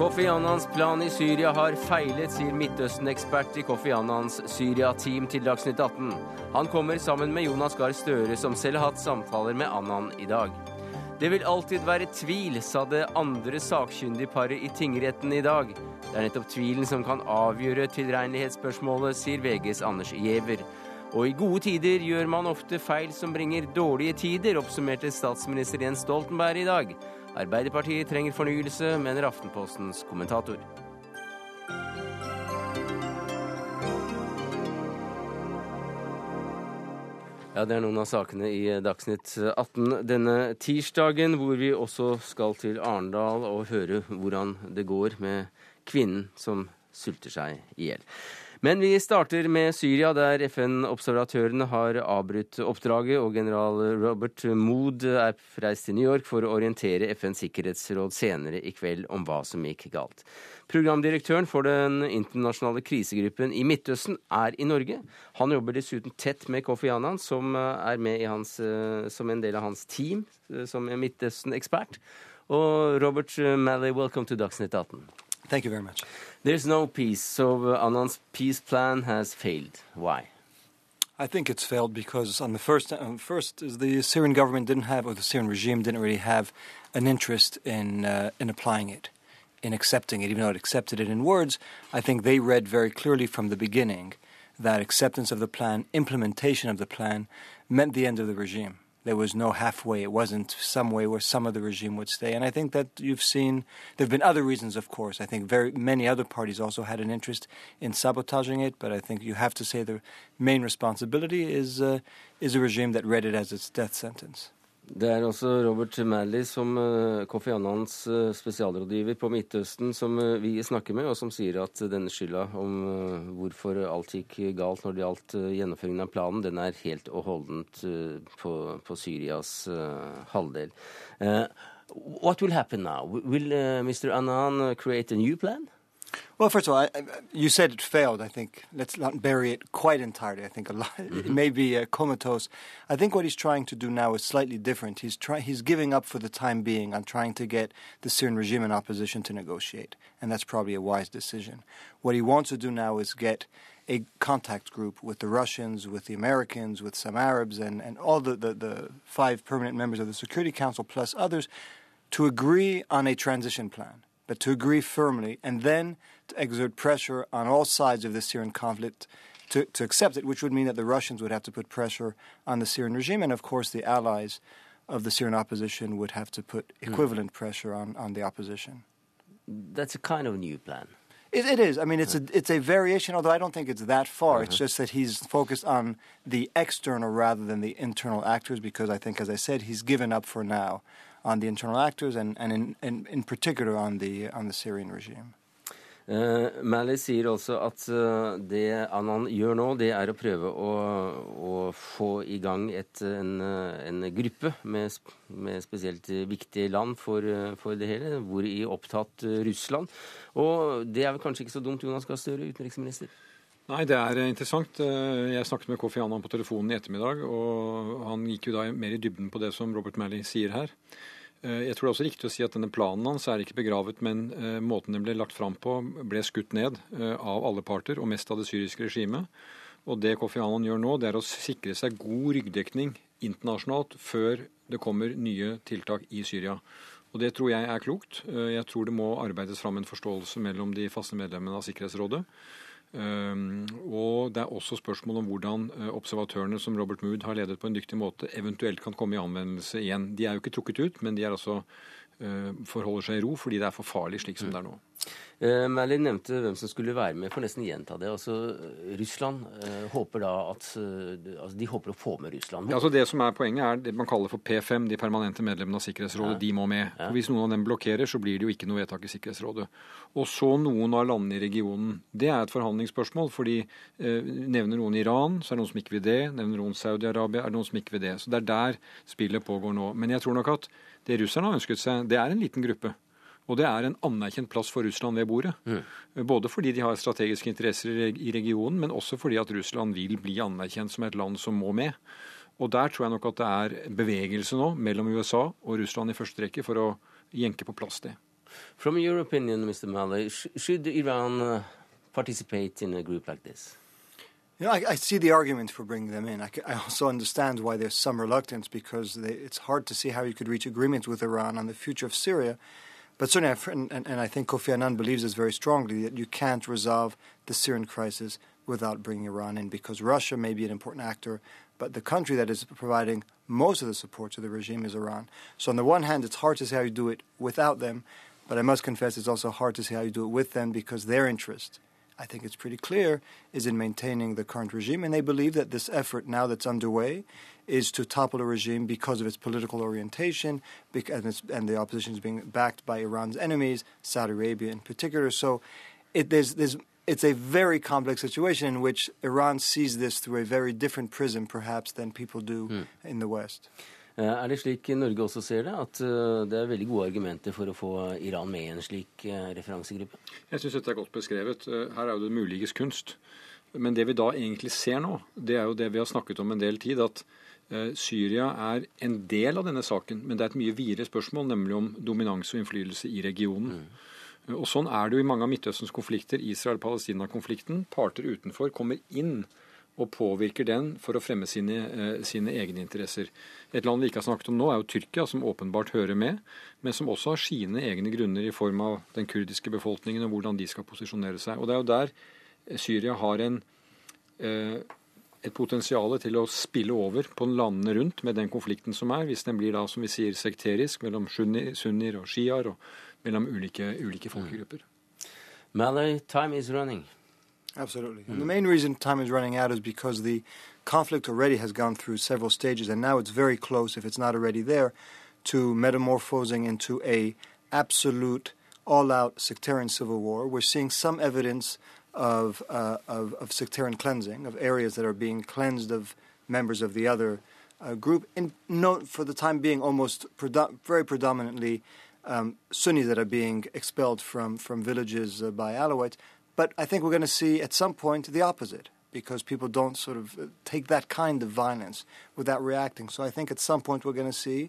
Kofi Annans plan i Syria har feilet, sier Midtøsten-ekspert i Kofi Annans Syria-team til Dagsnytt 18. Han kommer sammen med Jonas Gahr Støre, som selv har hatt samtaler med Annan i dag. Det vil alltid være tvil, sa det andre sakkyndige paret i tingretten i dag. Det er nettopp tvilen som kan avgjøre tilregnelighetsspørsmålet, sier VGs Anders Giæver. Og i gode tider gjør man ofte feil som bringer dårlige tider, oppsummerte statsminister Jens Stoltenberg i dag. Arbeiderpartiet trenger fornyelse, mener Aftenpostens kommentator. Ja, Det er noen av sakene i Dagsnytt 18 denne tirsdagen, hvor vi også skal til Arendal og høre hvordan det går med kvinnen som sulter seg i hjel. Men vi starter med Syria, der FN-observatørene har avbrutt oppdraget, og general Robert Mood er reist til New York for å orientere FNs sikkerhetsråd senere i kveld om hva som gikk galt. Programdirektøren for den internasjonale krisegruppen i Midtøsten er i Norge. Han jobber dessuten tett med Kofi Annan, som er med hans, som en del av hans team som Midtøsten-ekspert. Og Robert Malley, welcome to Dagsnytt 18. Thank you very much. There's no peace, so uh, Annan's peace plan has failed. Why? I think it's failed because on the first, um, first the Syrian government didn't have, or the Syrian regime didn't really have an interest in uh, in applying it, in accepting it, even though it accepted it in words. I think they read very clearly from the beginning that acceptance of the plan, implementation of the plan, meant the end of the regime there was no halfway. It wasn't some way where some of the regime would stay. And I think that you've seen there have been other reasons, of course. I think very many other parties also had an interest in sabotaging it. But I think you have to say the main responsibility is uh, is a regime that read it as its death sentence. Det er også Robert Malley, som uh, Kofi Annans uh, spesialrådgiver på Midtøsten, som uh, vi snakker med, og som sier at denne skylda om hvorfor alt gikk galt når det gjaldt gjennomføringen av planen, den er helt og holdent på, på, Syrias halvdel. what will happen now? Will Mr. Annan create a new plan? Well, first of all, I, you said it failed. I think let's not bury it quite entirely. I think a lot, mm-hmm. it may be uh, comatose. I think what he's trying to do now is slightly different. He's try, he's giving up for the time being on trying to get the Syrian regime in opposition to negotiate, and that's probably a wise decision. What he wants to do now is get a contact group with the Russians, with the Americans, with some Arabs, and, and all the, the, the five permanent members of the Security Council plus others to agree on a transition plan but to agree firmly and then to exert pressure on all sides of the Syrian conflict to, to accept it, which would mean that the Russians would have to put pressure on the Syrian regime, and of course the allies of the Syrian opposition would have to put hmm. equivalent mm. pressure on, on the opposition. That's a kind of new plan. It, it is. I mean, it's a it's a variation, although I don't think it's that far. Uh-huh. It's just that he's focused on the external rather than the internal actors, because I think, as I said, he's given up for now on the internal actors and, and in, in, in particular on the, on the Syrian regime. Uh, Mally sier også at uh, det Annan gjør nå, det er å prøve å, å få i gang et, en, en, gruppe med, med, spesielt viktige land for, for det hele, hvor i opptatt Russland. Og det er vel kanskje ikke så dumt, Jonas Gahr Støre, utenriksminister? Nei, det er interessant. Jeg snakket med Kofi Annan på telefonen i ettermiddag, og han gikk jo da mer i dybden på det som Robert Malley sier her. Eh, jeg tror det er også riktig å si at denne planen hans er ikke begravet, men eh, måten den ble lagt fram på, ble skutt ned eh, av alle parter, og mest av det syriske regimet. Og det Kofi Annan gjør nå, det er å sikre seg god ryggdekning internasjonalt før det kommer nye tiltak i Syria. Og det tror jeg er klokt. Jeg tror det må arbeides fram en forståelse mellom de faste medlemmene av Sikkerhetsrådet. Ehm, og det er også spørsmål om hvordan eh, observatørene som Robert Mood har ledet på en dyktig måte, eventuelt kan komme i anvendelse igjen. De er jo ikke trukket ut, men de er altså eh, forholder seg i ro fordi det er for farlig slik som det er nå. Uh, Merlin nevnte hvem som skulle være med. For nesten gjenta det. Altså, Russland uh, håper da at altså, De håper å få med Russland. Ja, altså det som er Poenget er det man kaller for P5, de permanente medlemmene av Sikkerhetsrådet. Ja. De må med. Ja. Hvis noen av dem blokkerer, så blir det jo ikke noe vedtak i Sikkerhetsrådet. Og så noen av landene i regionen. Det er et forhandlingsspørsmål. fordi Nevner noen Iran, så er det noen som ikke vil det. Nevner noen Saudi-Arabia, er det noen som ikke vil det. Så det er der spillet pågår nå. Men jeg tror nok at det russerne har ønsket seg, det er en liten gruppe. Og det er en anerkjent plass for Russland ved bordet. Mm. Både fordi de har strategiske interesser i regionen, men også fordi at Russland vil bli anerkjent som et land som må med. Og der tror jeg nok at det er bevegelse nå mellom USA og Russland i første rekke for å jenke på plass det. From your opinion, Mr. Malley, should Iran uh, participate in a group like this? You know, I, I, see the argument for bringing them in. I, I, also understand why there's some reluctance because they, it's hard to see how you could reach agreement with Iran on the future of Syria. But certainly, and, and, and I think Kofi Annan believes this very strongly that you can't resolve the Syrian crisis without bringing Iran in because Russia may be an important actor, but the country that is providing most of the support to the regime is Iran. So, on the one hand, it's hard to see how you do it without them, but I must confess it's also hard to see how you do it with them because their interest I think it's pretty clear, is in maintaining the current regime. And they believe that this effort now that's underway is to topple the regime because of its political orientation and, and the opposition is being backed by Iran's enemies, Saudi Arabia in particular. So it, there's, there's, it's a very complex situation in which Iran sees this through a very different prism, perhaps, than people do mm. in the West. Eh, er det slik Norge også ser det, at eh, det er veldig gode argumenter for å få Iran med i en slik eh, referansegruppe? Jeg syns dette er godt beskrevet. Her er jo det muliges kunst. Men det vi da egentlig ser nå, det er jo det vi har snakket om en del tid, at Syria er en del av denne saken, men det er et mye videre spørsmål, nemlig om dominanse og innflytelse i regionen. Mm. Og Sånn er det jo i mange av Midtøstens konflikter, Israel-Palestina-konflikten. Parter utenfor kommer inn og påvirker den for å fremme sine, eh, sine, egne interesser. Et land vi ikke har snakket om nå, er jo Tyrkia, som åpenbart hører med, men som også har sine egne grunner i form av den kurdiske befolkningen og hvordan de skal posisjonere seg. Og Det er jo der Syria har en, eh, et potensial til å spille over på landene rundt med den konflikten som er, hvis den blir da, som vi sier, sekterisk mellom sunnier og sjiaer og mellom ulike, ulike folkegrupper. Malay, time is running. Absolutely. Mm. And the main reason time is running out is because the conflict already has gone through several stages, and now it's very close, if it's not already there, to metamorphosing into a absolute, all-out sectarian civil war. We're seeing some evidence of, uh, of, of, sectarian cleansing, of areas that are being cleansed of members of the other uh, group, in no, for the time being, almost predo- very predominantly um, Sunnis that are being expelled from, from villages uh, by Alawites. But I think we're going to see at some point the opposite because people don't sort of uh, take that kind of violence without reacting. So I think at some point we're going to see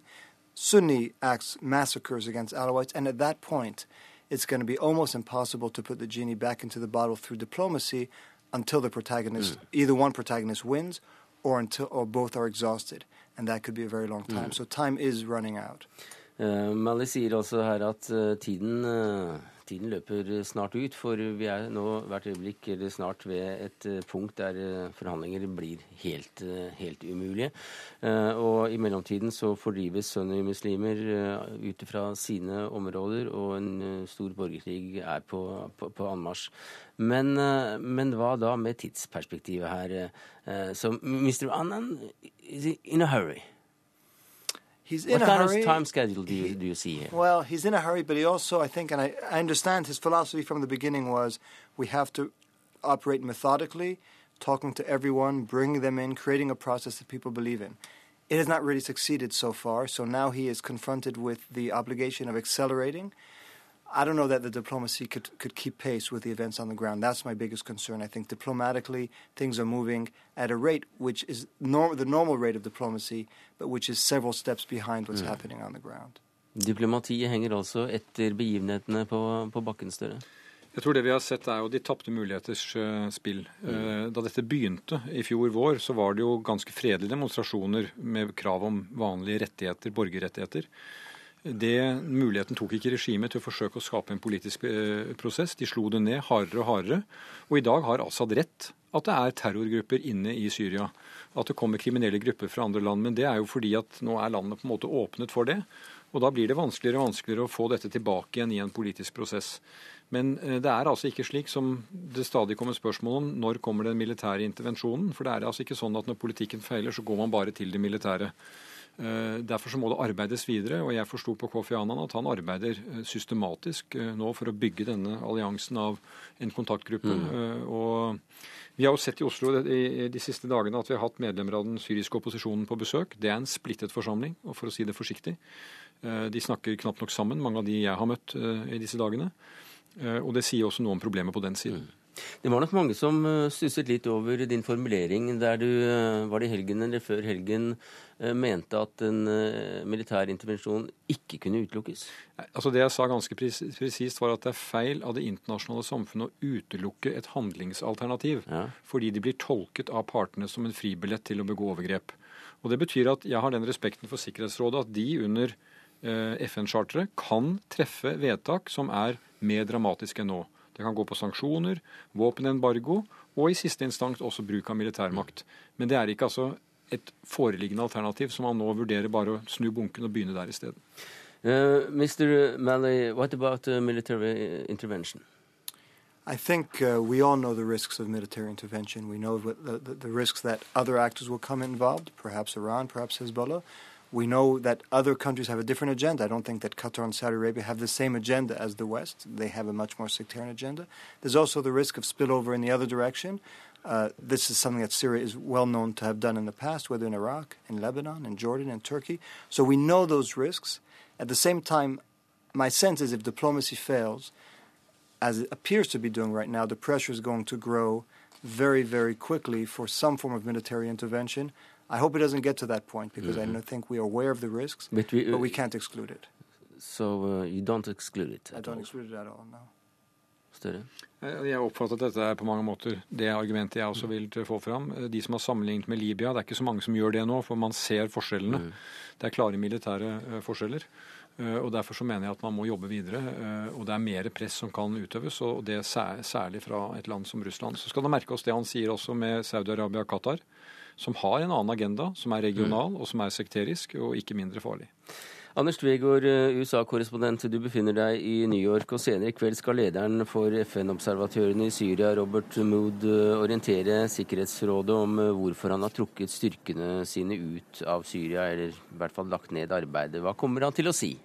Sunni acts, massacres against Alawites, and at that point it's going to be almost impossible to put the genie back into the bottle through diplomacy until the protagonist, mm. either one protagonist wins or until or both are exhausted. And that could be a very long time. Mm. So time is running out. Uh, Mali sier også her at uh, tiden uh, tiden løper snart ut, for vi er nå hvert øyeblikk eller snart ved et eh, punkt der eh, forhandlinger blir helt, eh, helt umulige. Og i mellomtiden så fordrives sunnimuslimer ut fra sine områder, og en stor borgerkrig er på, på, på anmarsj. Men, men, hva da med tidsperspektivet her? Så Mr. Annan is in a hurry? He's in what a kind hurry. of time schedule do you, do you see here? Well, he's in a hurry, but he also, I think, and I, I understand his philosophy from the beginning was we have to operate methodically, talking to everyone, bringing them in, creating a process that people believe in. It has not really succeeded so far, so now he is confronted with the obligation of accelerating I don't know that the diplomacy could, could keep pace with the events on the ground. That's my biggest concern. I think diplomatically, things are moving at a rate which is norm- the normal rate of diplomacy, but which is several steps behind what's mm. happening on the ground. Diplomatiet henger altså etter begivenhetene på, på bakken, Støre? Jeg tror det vi har sett er jo de tapte muligheters uh, spill. Uh, da dette begynte i fjor vår, så var det jo ganske fredelige demonstrasjoner med krav om vanlige rettigheter, borgerrettigheter. Det, muligheten tok ikke regimet til å forsøke å skape en politisk eh, prosess. De slo det ned hardere og hardere. Og i dag har Assad rett at det er terrorgrupper inne i Syria. At det kommer kriminelle grupper fra andre land. Men det er jo fordi at nå er landet på en måte åpnet for det. Og da blir det vanskeligere og vanskeligere å få dette tilbake igjen i en politisk prosess. Men eh, det er altså ikke slik som det stadig kommer spørsmål om når kommer den militære intervensjonen. For det er altså ikke sånn at når politikken feiler, så går man bare til det militære. Eh, derfor så må det arbeides videre, og jeg forsto på Kofi Annan at han arbeider eh, systematisk eh, nå for å bygge denne alliansen av en kontaktgruppe. Mm. Og vi har jo sett i Oslo de, de siste dagene at vi har hatt medlemmer av den syriske opposisjonen på besøk. Det er en splittet forsamling, og for å si det forsiktig. De snakker knapt nok sammen, mange av de jeg har møtt i disse dagene. Og det sier også noe om problemet på den siden. Mm. Det var nok mange som stusset litt over din formulering der du var det i helgen eller før helgen mente at en militær intervensjon ikke kunne utelukkes? Altså Det jeg sa ganske presist, var at det er feil av det internasjonale samfunnet å utelukke et handlingsalternativ. Ja. Fordi de blir tolket av partene som en fribillett til å begå overgrep. Og Det betyr at jeg har den respekten for Sikkerhetsrådet at de under FN-charteret kan treffe vedtak som er mer dramatiske enn nå. Det kan gå på sanksjoner, våpenembargo og i siste instans også bruk av militærmakt. Men det er ikke altså et foreliggende alternativ som man nå vurderer bare å snu bunken og begynne der i stedet. Uh, Mr. Malley, what about uh, military intervention? I think uh, we all know the risks of military intervention. We know the, the, the risks that other actors will come involved, perhaps Iran, perhaps Hezbollah. We know that other countries have a different agenda. I don't think that Qatar and Saudi Arabia have the same agenda as the West. They have a much more sectarian agenda. There's also the risk of spillover in the other direction. Uh, this is something that Syria is well known to have done in the past, whether in Iraq, in Lebanon, in Jordan, in Turkey. So we know those risks. At the same time, my sense is if diplomacy fails, as it appears to be doing right now, the pressure is going to grow very, very quickly for some form of military intervention. I hope it doesn't get to that point because mm -hmm. I mm-hmm. think we are aware of the risks, but we, uh, but we can't exclude it. So uh, you don't exclude it? I don't all. exclude it at all, no. Større? Jeg oppfatter at dette er på mange måter det argumentet jeg også vil få fram. De som har sammenlignet med Libya, det er ikke så mange som gjør det nå, for man ser forskjellene. Mm. Det er klare militære uh, forskjeller. Og Derfor så mener jeg at man må jobbe videre. Og det er mer press som kan utøves, og det sær, særlig fra et land som Russland. Så skal du merke oss det han sier også med Saudi-Arabia og Qatar som har en annen agenda, som er regional, og som er sekterisk, og ikke mindre farlig. Anders Tvegård, eh, USA-korrespondent, du befinner deg i New York, og senere i kveld skal lederen for FN-observatørene i Syria, Robert Mood, eh, orientere Sikkerhetsrådet om eh, hvorfor han har trukket styrkene sine ut av Syria, eller i hvert fall lagt ned arbeidet. Hva kommer han til å si?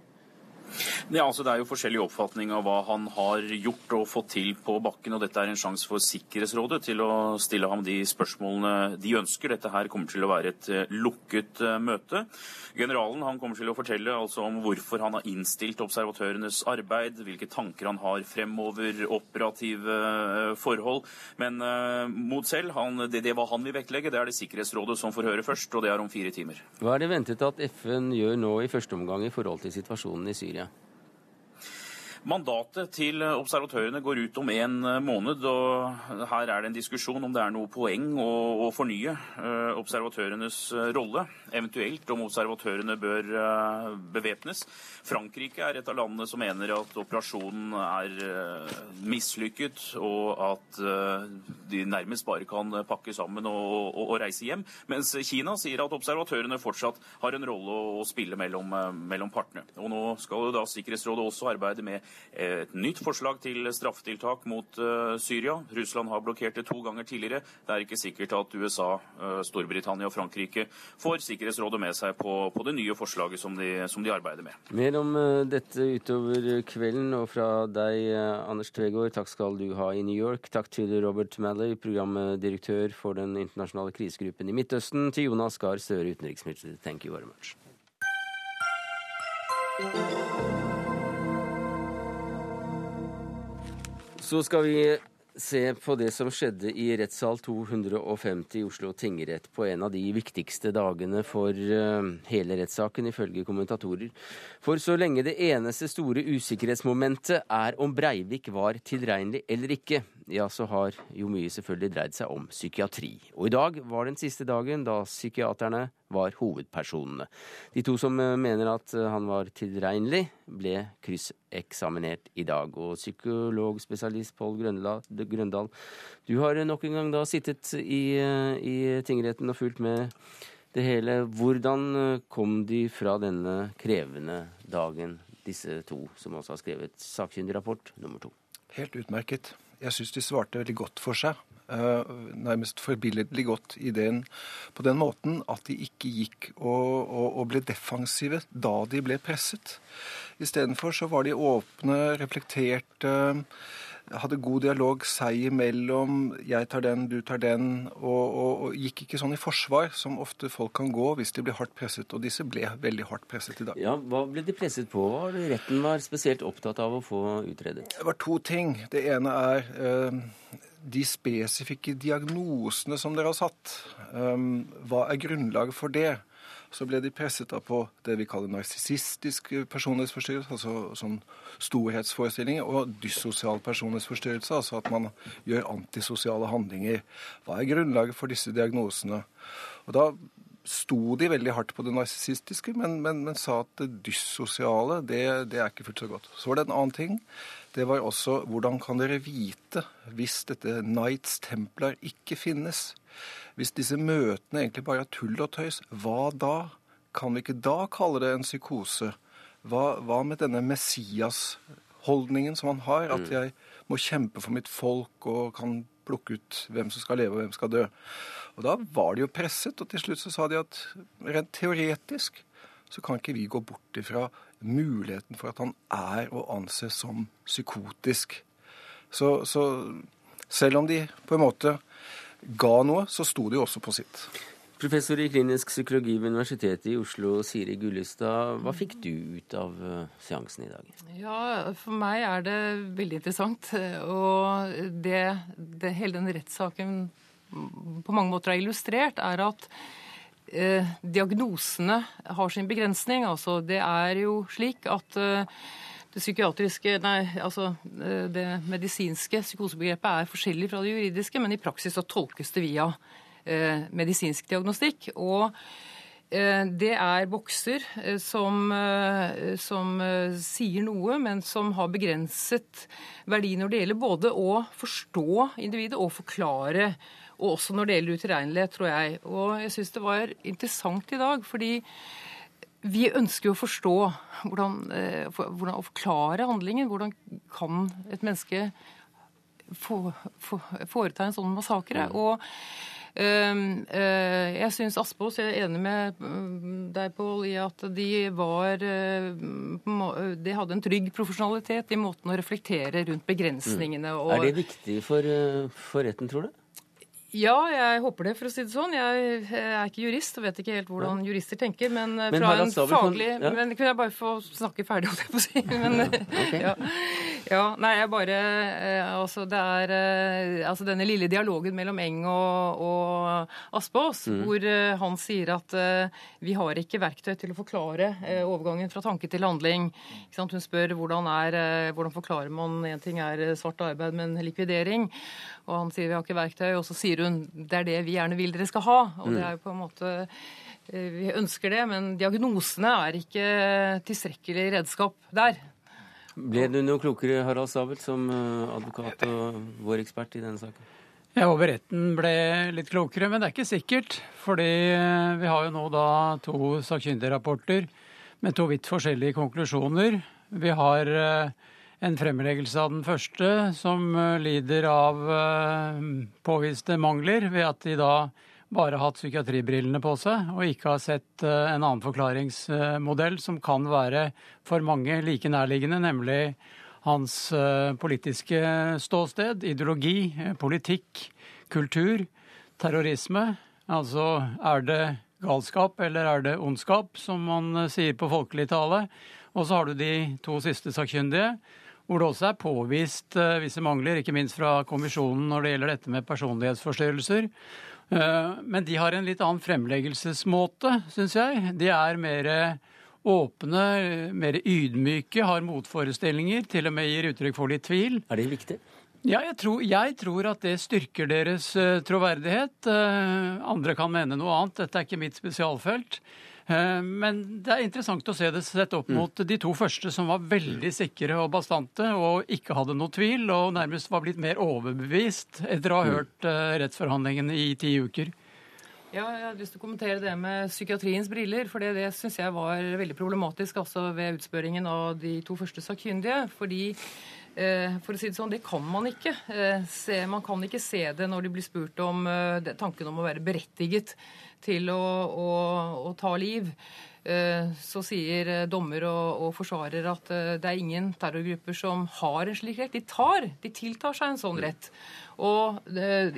Ja, altså Det er jo forskjellig oppfatning av hva han har gjort og fått til på bakken. og Dette er en sjanse for Sikkerhetsrådet til å stille ham de spørsmålene de ønsker. Dette her kommer til å være et eh, lukket eh, møte. Generalen han kommer til å fortelle altså om hvorfor han har innstilt observatørenes arbeid, hvilke tanker han har fremover, operative eh, forhold. Men uh, mot selv, han, det, det hva han vil vektlegge, det er det Sikkerhetsrådet som får høre først, og det er om fire timer. Hva er det ventet at FN gjør nå i første omgang i forhold til situasjonen i Syria? Mandatet til observatørene går ut om en eh, måned, og her er det en diskusjon om det er noe poeng å, å fornye uh, observatørenes eh, rolle, eventuelt om observatørene bør bevæpnes. Frankrike er et av landene som mener at operasjonen er mislykket, og at de nærmest bare kan pakke sammen og, og, og, reise hjem. Mens Kina sier at observatørene fortsatt har en rolle å spille mellom, mellom partene. Og nå skal jo da Sikkerhetsrådet også arbeide med et nytt forslag til straffetiltak mot uh, Syria. Russland har blokkert det to ganger tidligere. Det er ikke sikkert at USA, uh, Storbritannia og Frankrike får Sikkerhetsrådet med seg på, på det nye forslaget som de, som de, arbeider med. Mer om uh, dette utover kvelden, og fra deg, Anders Tvegård, takk skal du ha i New York. Takk til Robert Malley, programdirektør for den internasjonale krisegruppen i Midtøsten. Til Jonas Gahr Støre, utenriksminister. Thank you very much. Så skal vi se på det som skjedde i rettssal 250 i Oslo tingrett på en av de viktigste dagene for eh, hele rettssaken, ifølge kommentatorer. For så lenge det eneste store usikkerhetsmomentet er om Breivik var tilregnelig eller ikke, ja, så har jo mye selvfølgelig dreid seg om psykiatri. Og i dag var den siste dagen da psykiaterne var hovedpersonene. De to som eh, mener at eh, han var tilregnelig, ble krysseksaminert i dag. Og psykologspesialist Pål Grøndal, du har nok en gang da sittet i, eh, i tingretten og fulgt med det hele. Hvordan kom de fra denne krevende dagen, disse to, som også har skrevet sakkyndig rapport nummer to? Helt utmerket. Jeg syns de svarte veldig godt for seg. Eh, nærmest forbilledlig godt ideen på den måten at de ikke gikk og, og, og ble defensive da de ble presset. Istedenfor så var de åpne, reflekterte hadde god dialog seg imellom. Jeg tar den, du tar den. Og, og, og, gikk ikke sånn i forsvar, som ofte folk kan gå hvis de blir hardt presset. Og disse ble veldig hardt presset i dag. Ja, Hva ble de presset på? Hva var det retten var spesielt opptatt av å få utredet? Det var to ting. Det ene er eh, de spesifikke diagnosene som dere har satt, um, hva er grunnlaget for det? Så ble de presset da på det vi kaller narsissistisk personlighetsforstyrrelse, altså sånn storhetsforestillinger, og dyssosial personlighetsforstyrrelse, altså at man gjør antisosiale handlinger. Hva er grunnlaget for disse diagnosene? Og da sto de veldig hardt på det narsissistiske, men, men, men, sa at det dyssosiale, det, det, er ikke fullt så godt. Så var det en annen ting. Det var også hvordan kan dere vite hvis dette Knights Templar ikke finnes? Hvis disse møtene egentlig bare er tull og tøys, hva da? Kan vi ikke da kalle det en psykose? Hva, hva med denne Messias-holdningen som han har? At mm. jeg må kjempe for mitt folk og kan plukke ut hvem som skal leve og hvem som skal dø. Og Da var de jo presset, og til slutt så sa de at rent teoretisk så kan ikke vi gå bort ifra muligheten for at han er å anse som psykotisk. Så, så selv om de på en måte ga noe, så sto de også på sitt. Professor i klinisk psykologi ved Universitetet i Oslo, Siri Gullestad. Hva fikk du ut av uh, seansen i dag? Ja, For meg er det veldig interessant. Og det, det hele den rettssaken på mange måter har illustrert, er at eh, diagnosene har sin begrensning. Altså, det er jo slik at eh, det psykiatriske, nei, altså eh, det medisinske psykosebegrepet er forskjellig fra det juridiske, men i praksis så tolkes det via eh, medisinsk diagnostikk. og eh, det er bokser eh, som, som, sier noe, men som har begrenset verdi når det gjelder både å forstå individet og forklare og også når det gjelder utilregnelighet, tror jeg. Og jeg syns det var interessant i dag, fordi vi ønsker jo å forstå hvordan, eh, hvordan, å forklare handlingen. Hvordan kan et menneske få, få, foreta en sånn massakre? Mm. Og Uh, uh, jeg syns Aspås, jeg er enig med mm, deg, Pål, i at de var uh, De hadde en trygg profesjonalitet i måten å reflektere rundt begrensningene. Mm. er det viktig for, for retten, tror du? Ja, jeg håper det, for å si det sånn. Jeg er ikke jurist og vet ikke helt hvordan jurister tenker. Men, eh, men fra en faglig ja. Men Kunne jeg bare få snakke ferdig, holdt jeg på å si. Men, okay. ja. Ja. Nei, jeg bare eh, Altså, det er eh, altså denne lille dialogen mellom Eng og, og Aspås, mm. hvor han sier at vi har ikke verktøy til å forklare overgangen fra tanke til handling. Hun spør hvordan, er, hvordan forklarer man En ting er svart arbeid, men likvidering. Og han sier vi har ikke verktøy, og så sier hun det er det vi gjerne vil dere skal ha. Og det mm. er jo på en måte eh, Vi ønsker det, men diagnosene er ikke tilstrekkelig redskap der. Ble du noe klokere, Harald Stabel, som eh, advokat og vår ekspert i denne saken? Jeg håper retten ble litt klokere, men det er ikke sikkert. Fordi eh, vi har jo nå da to sakkyndigrapporter med to vidt forskjellige konklusjoner. Vi har en fremleggelse av den første, som eh, lider av eh, påviste mangler ved at de da bare hatt psykiatribrillene på seg og ikke har sett eh, en annen forklaringsmodell som kan være for mange like nærliggende, nemlig hans politiske ståsted, ideologi, politikk, kultur, terrorisme. Altså er det galskap eller er det ondskap, som man sier på folkelig tale. Og så har du de to siste sakkyndige hvor det også er påvist visse mangler, ikke minst fra kommisjonen når det gjelder dette med personlighetsforstyrrelser. Uh, men de har en litt annen fremleggelsesmåte, syns jeg. De er mer åpne, mer ydmyke, har motforestillinger, til og med gir uttrykk for litt tvil. Er det viktig? Ja, jeg tror, jeg tror, at det styrker deres uh, troverdighet. andre kan mene noe annet. Dette er ikke mitt spesialfelt. Eh, men det er interessant å se det sett opp mm. mot de to første, som var veldig sikre og bastante og ikke hadde noe tvil, og nærmest var blitt mer overbevist etter å ha mm. hørt eh, rettsforhandlingene i ti uker. Ja, jeg har lyst til å kommentere det med psykiatriens briller. for Det, det syns jeg var veldig problematisk altså ved utspørringen av de to første sakkyndige. fordi for å si det sånn, Det kan man ikke. Man kan ikke se det når de blir spurt om tanken om å være berettiget til å, å, å ta liv. Eh, så sier eh, dommer og, og, forsvarer at eh, det er ingen terrorgrupper som har en slik rett. De tar, de tiltar seg en sånn rett. Og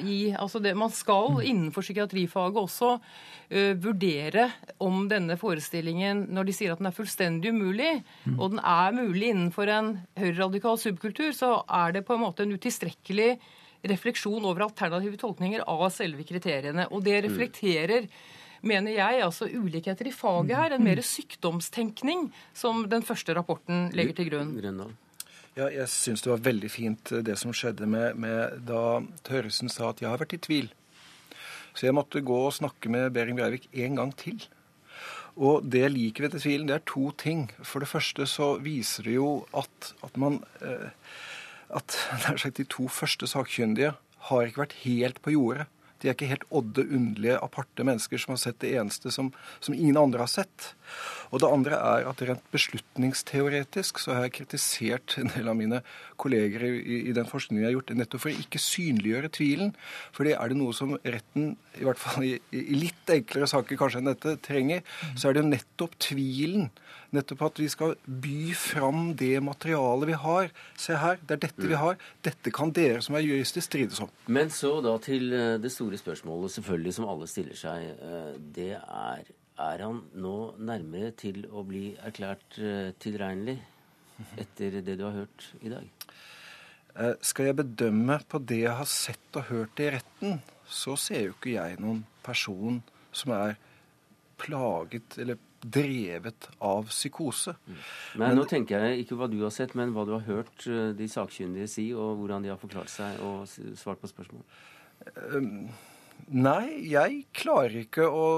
i, altså det, Man skal innenfor psykiatrifaget også uh, vurdere om denne forestillingen, når de sier at den er fullstendig umulig, og den er mulig innenfor en høyreradikal subkultur, så er det på en måte en utilstrekkelig refleksjon over alternative tolkninger av selve kriteriene. Og det reflekterer mener jeg, altså ulikheter i faget her. En mer sykdomstenkning, som den første rapporten legger til grunn. Ja, jeg syns det var veldig fint eh, det som skjedde med, med da Tørresen sa at jeg har vært i tvil. Så jeg måtte gå og snakke med Behring Breivik en gang til. Og det jeg liker ved tvilen, det er to ting. For det første så viser det jo at, at man eh, At de to første sakkyndige har ikke vært helt på jordet. De er ikke helt odde, underlige, aparte mennesker som har sett det eneste som, som ingen andre har sett. Og det andre er at rent beslutningsteoretisk så har jeg kritisert en del av mine kolleger i, i den forskningen jeg har gjort, nettopp for å ikke synliggjøre tvilen. For er det noe som retten, i hvert fall i, i litt enklere saker kanskje enn dette, trenger, så er det jo nettopp tvilen. Nettopp at vi skal by fram det materialet vi har. Se her, det er dette vi har. Dette kan dere som er jurister strides om. Men så da til eh, det store spørsmålet, selvfølgelig, som alle stiller seg. Eh, Det er Er han nå nærmere til å bli erklært eh, tilregnelig etter det du har hørt i dag? Skal jeg bedømme på det jeg har sett og hørt i retten, så ser jo ikke jeg noen person som er plaget eller drevet av psykose. Men, nå tenker jeg ikke hva du har sett, men hva du har hørt eh, de sakkyndige si, og hvordan de har forklart seg og svart på spørsmål. Nei, jeg klarer ikke å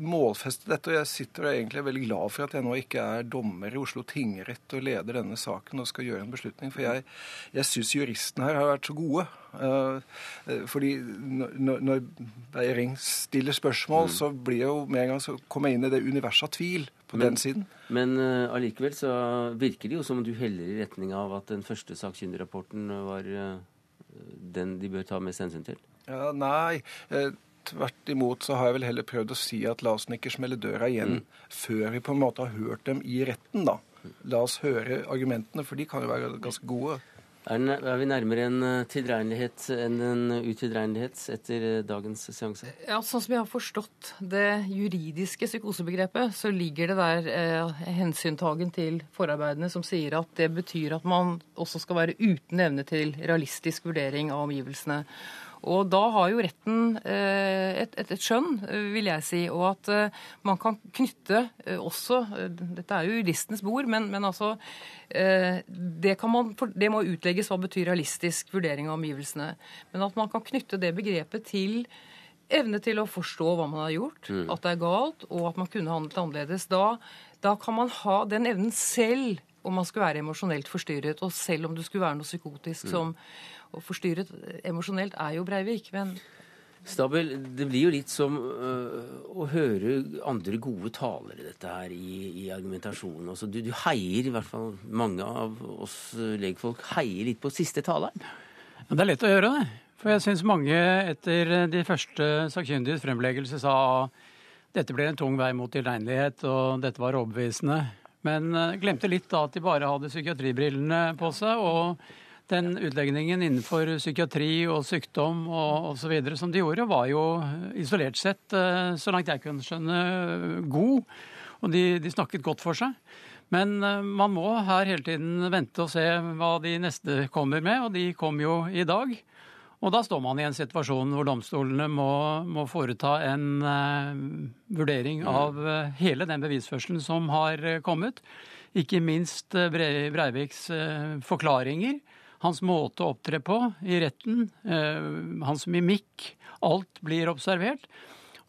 målfeste dette, og jeg sitter og er egentlig veldig glad for at jeg nå ikke er dommer i Oslo tingrett og leder denne saken og skal gjøre en beslutning. For jeg, jeg syns juristene her har vært så gode. Eh, eh, fordi når, når- Beiring stiller spørsmål, så blir jeg jo med en gang så kommer jeg inn i det universet av tvil på Men- den siden. Men eh, allikevel så virker det jo som om du heller i retning av at den første sakkyndigrapporten var den de bør ta mest hensyn til. Ja, nei. Tvert imot så har jeg vel heller prøvd å si at la oss ikke smelle døra igjen før vi på en måte har hørt dem i retten, da. La oss høre argumentene, for de kan jo være ganske gode. Er, den, er vi nærmere en eh, tilregnelighet enn en utilregnelighet etter eh, dagens seanse? Ja, Sånn som jeg har forstått det juridiske psykosebegrepet, så ligger det der eh, hensyntagen til forarbeidene som sier at det betyr at man også skal være uten evne til realistisk vurdering av omgivelsene. Og da har jo retten eh, et, et, et skjønn, vil jeg si, og at eh, man kan knytte eh, også Dette er jo juristens bord, men, men altså det, kan man, det må utlegges hva betyr realistisk vurdering av omgivelsene. Men at man kan knytte det begrepet til evne til å forstå hva man har gjort, at det er galt, og at man kunne handlet annerledes. Da, da kan man ha den evnen selv om man skulle være emosjonelt forstyrret, og selv om du skulle være noe psykotisk som Og forstyrret emosjonelt er jo Breivik, men Stabel, det blir jo litt som øh, å høre andre gode talere, dette her, i, i argumentasjonen. Altså, du, du heier, i hvert fall mange av oss legfolk, heier litt på siste taleren. Ja, det er lett å gjøre det. For jeg syns mange etter de første sakkyndiges fremleggelse sa dette blir en tung vei mot tilregnelighet, og dette var overbevisende. Men eh, glemte litt da at de bare hadde psykiatribrillene på seg. og den utlegningen innenfor psykiatri og sykdom og osv. som de gjorde, var jo isolert sett, eh, så langt jeg kunne skjønne, god. Og de, de snakket godt for seg. Men eh, man må her hele tiden vente og se hva de neste kommer med, og de kom jo i dag. Og da står man i en situasjon hvor domstolene må, må foreta en uh, vurdering av uh, hele den bevisførselen som har uh, kommet. Ikke minst eh, Breiviks eh, forklaringer, hans måte å opptre på i retten, eh, hans mimikk. Alt blir observert.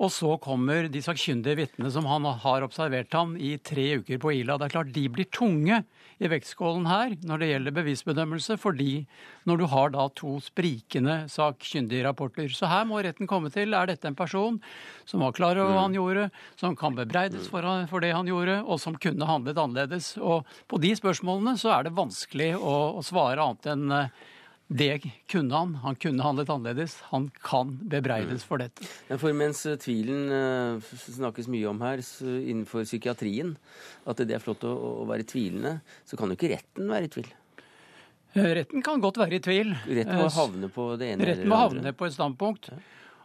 Og så kommer de sakkyndige vitnene som han har observert ham i tre uker på Ila. Det er klart de blir tunge i vektskålen her når det gjelder bevisbedømmelse, fordi når du har da to sprikende sakkyndige rapporter. Så her må retten komme til er dette en person som var klar over hva han gjorde, som kan bebreides for, for det han gjorde, og som kunne handlet annerledes. Og på de spørsmålene så er det vanskelig å, å svare annet enn eh, det kunne han. Han kunne handlet annerledes. Han kan bebreides for dette. Ja, for mens øh, tvilen øh, snakkes mye om her innenfor psykiatrien, at det er flott å, å være tvilende, så kan jo ikke retten være i tvil. Eh, Retten kan godt være i tvil. Retten må Eh, havne på det ene Retten eller må havne på et standpunkt.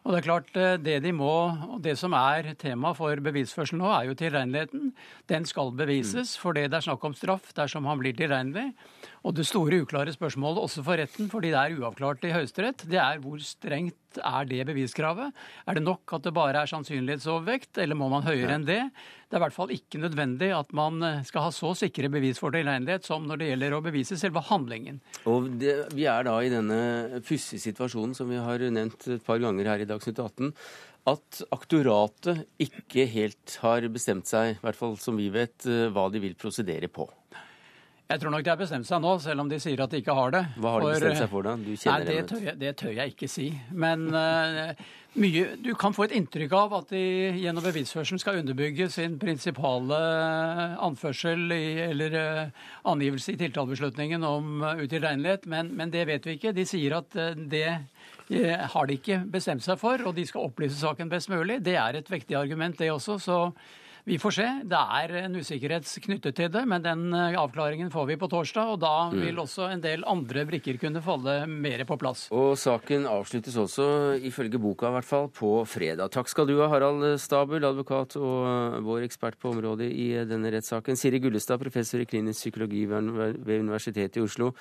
Og det er klart, eh, det de må, og det som er tema for bevisførsel nå, er jo tilregneligheten. Den skal bevises, Mm. fordi det er snakk om straff dersom han blir tilregnelig. Og det store uklare spørsmålet også for retten, fordi det er uavklart i Høyesterett, det er hvor strengt er det beviskravet? Er det nok at det bare er sannsynlighetsovervekt, eller må man høyere enn det? Det er i hvert fall ikke nødvendig at man eh, skal ha så sikre bevis for tilregnelighet som når det gjelder å bevise selve handlingen. Og det, Vi er da i denne pussige situasjonen som vi har nevnt et par ganger her i Dagsnytt 18 at aktoratet ikke helt har bestemt seg, i hvert fall som vi vet, eh, hva de vil prosedere på. Jeg tror nok de har bestemt seg nå, selv om de sier at de ikke har det. Hva har de bestemt seg for da? Du kjenner nei, det, tør jeg, det tør jeg ikke si. Men uh, mye, du kan få et inntrykk av at de gjennom bevisførselen skal underbygge sin prinsipale anførsel i, eller uh, angivelse i tiltalebeslutningen om uh, utilregnelighet, men, men, det vet vi ikke. De sier at det har de ikke bestemt seg for, og de skal opplyse saken best mulig. Det er et vektig argument, det også. så vi får se. Det er en usikkerhet knyttet til det, men den eh, avklaringen får vi på torsdag. Og da mm. vil også en del andre brikker kunne falle mer på plass. Og saken avsluttes også, ifølge boka i hvert fall, på fredag. Takk skal du ha, Harald Stabel, advokat og eh, vår ekspert på området i eh, denne rettssaken. Siri Gullestad, professor i klinisk psykologi ved Universitetet i Oslo.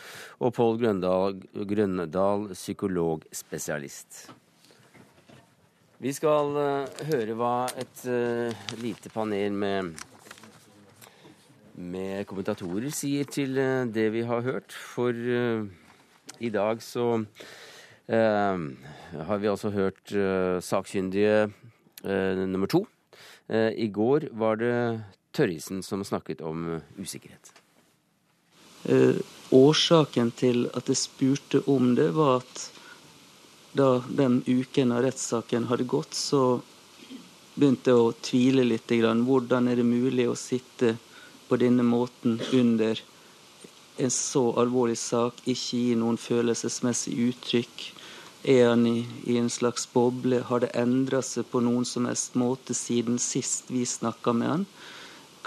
Og Pål Grøndal, Grøndal psykologspesialist. Vi skal uh, høre hva et uh, lite panel med, med kommentatorer sier til uh, det vi har hørt. For i dag så har vi altså hørt sakkyndige nummer to. I går var det Tørrisen som snakket om usikkerhet. årsaken til at jeg spurte om det, var at da den uken av rettssaken hadde gått, så begynte jeg å tvile litt. Hvordan er det mulig å sitte på denne måten under en så alvorlig sak, ikke gi noen følelsesmessig uttrykk? Er han i, i en slags boble? Har det endra seg på noen som helst måte siden sist vi snakka med han?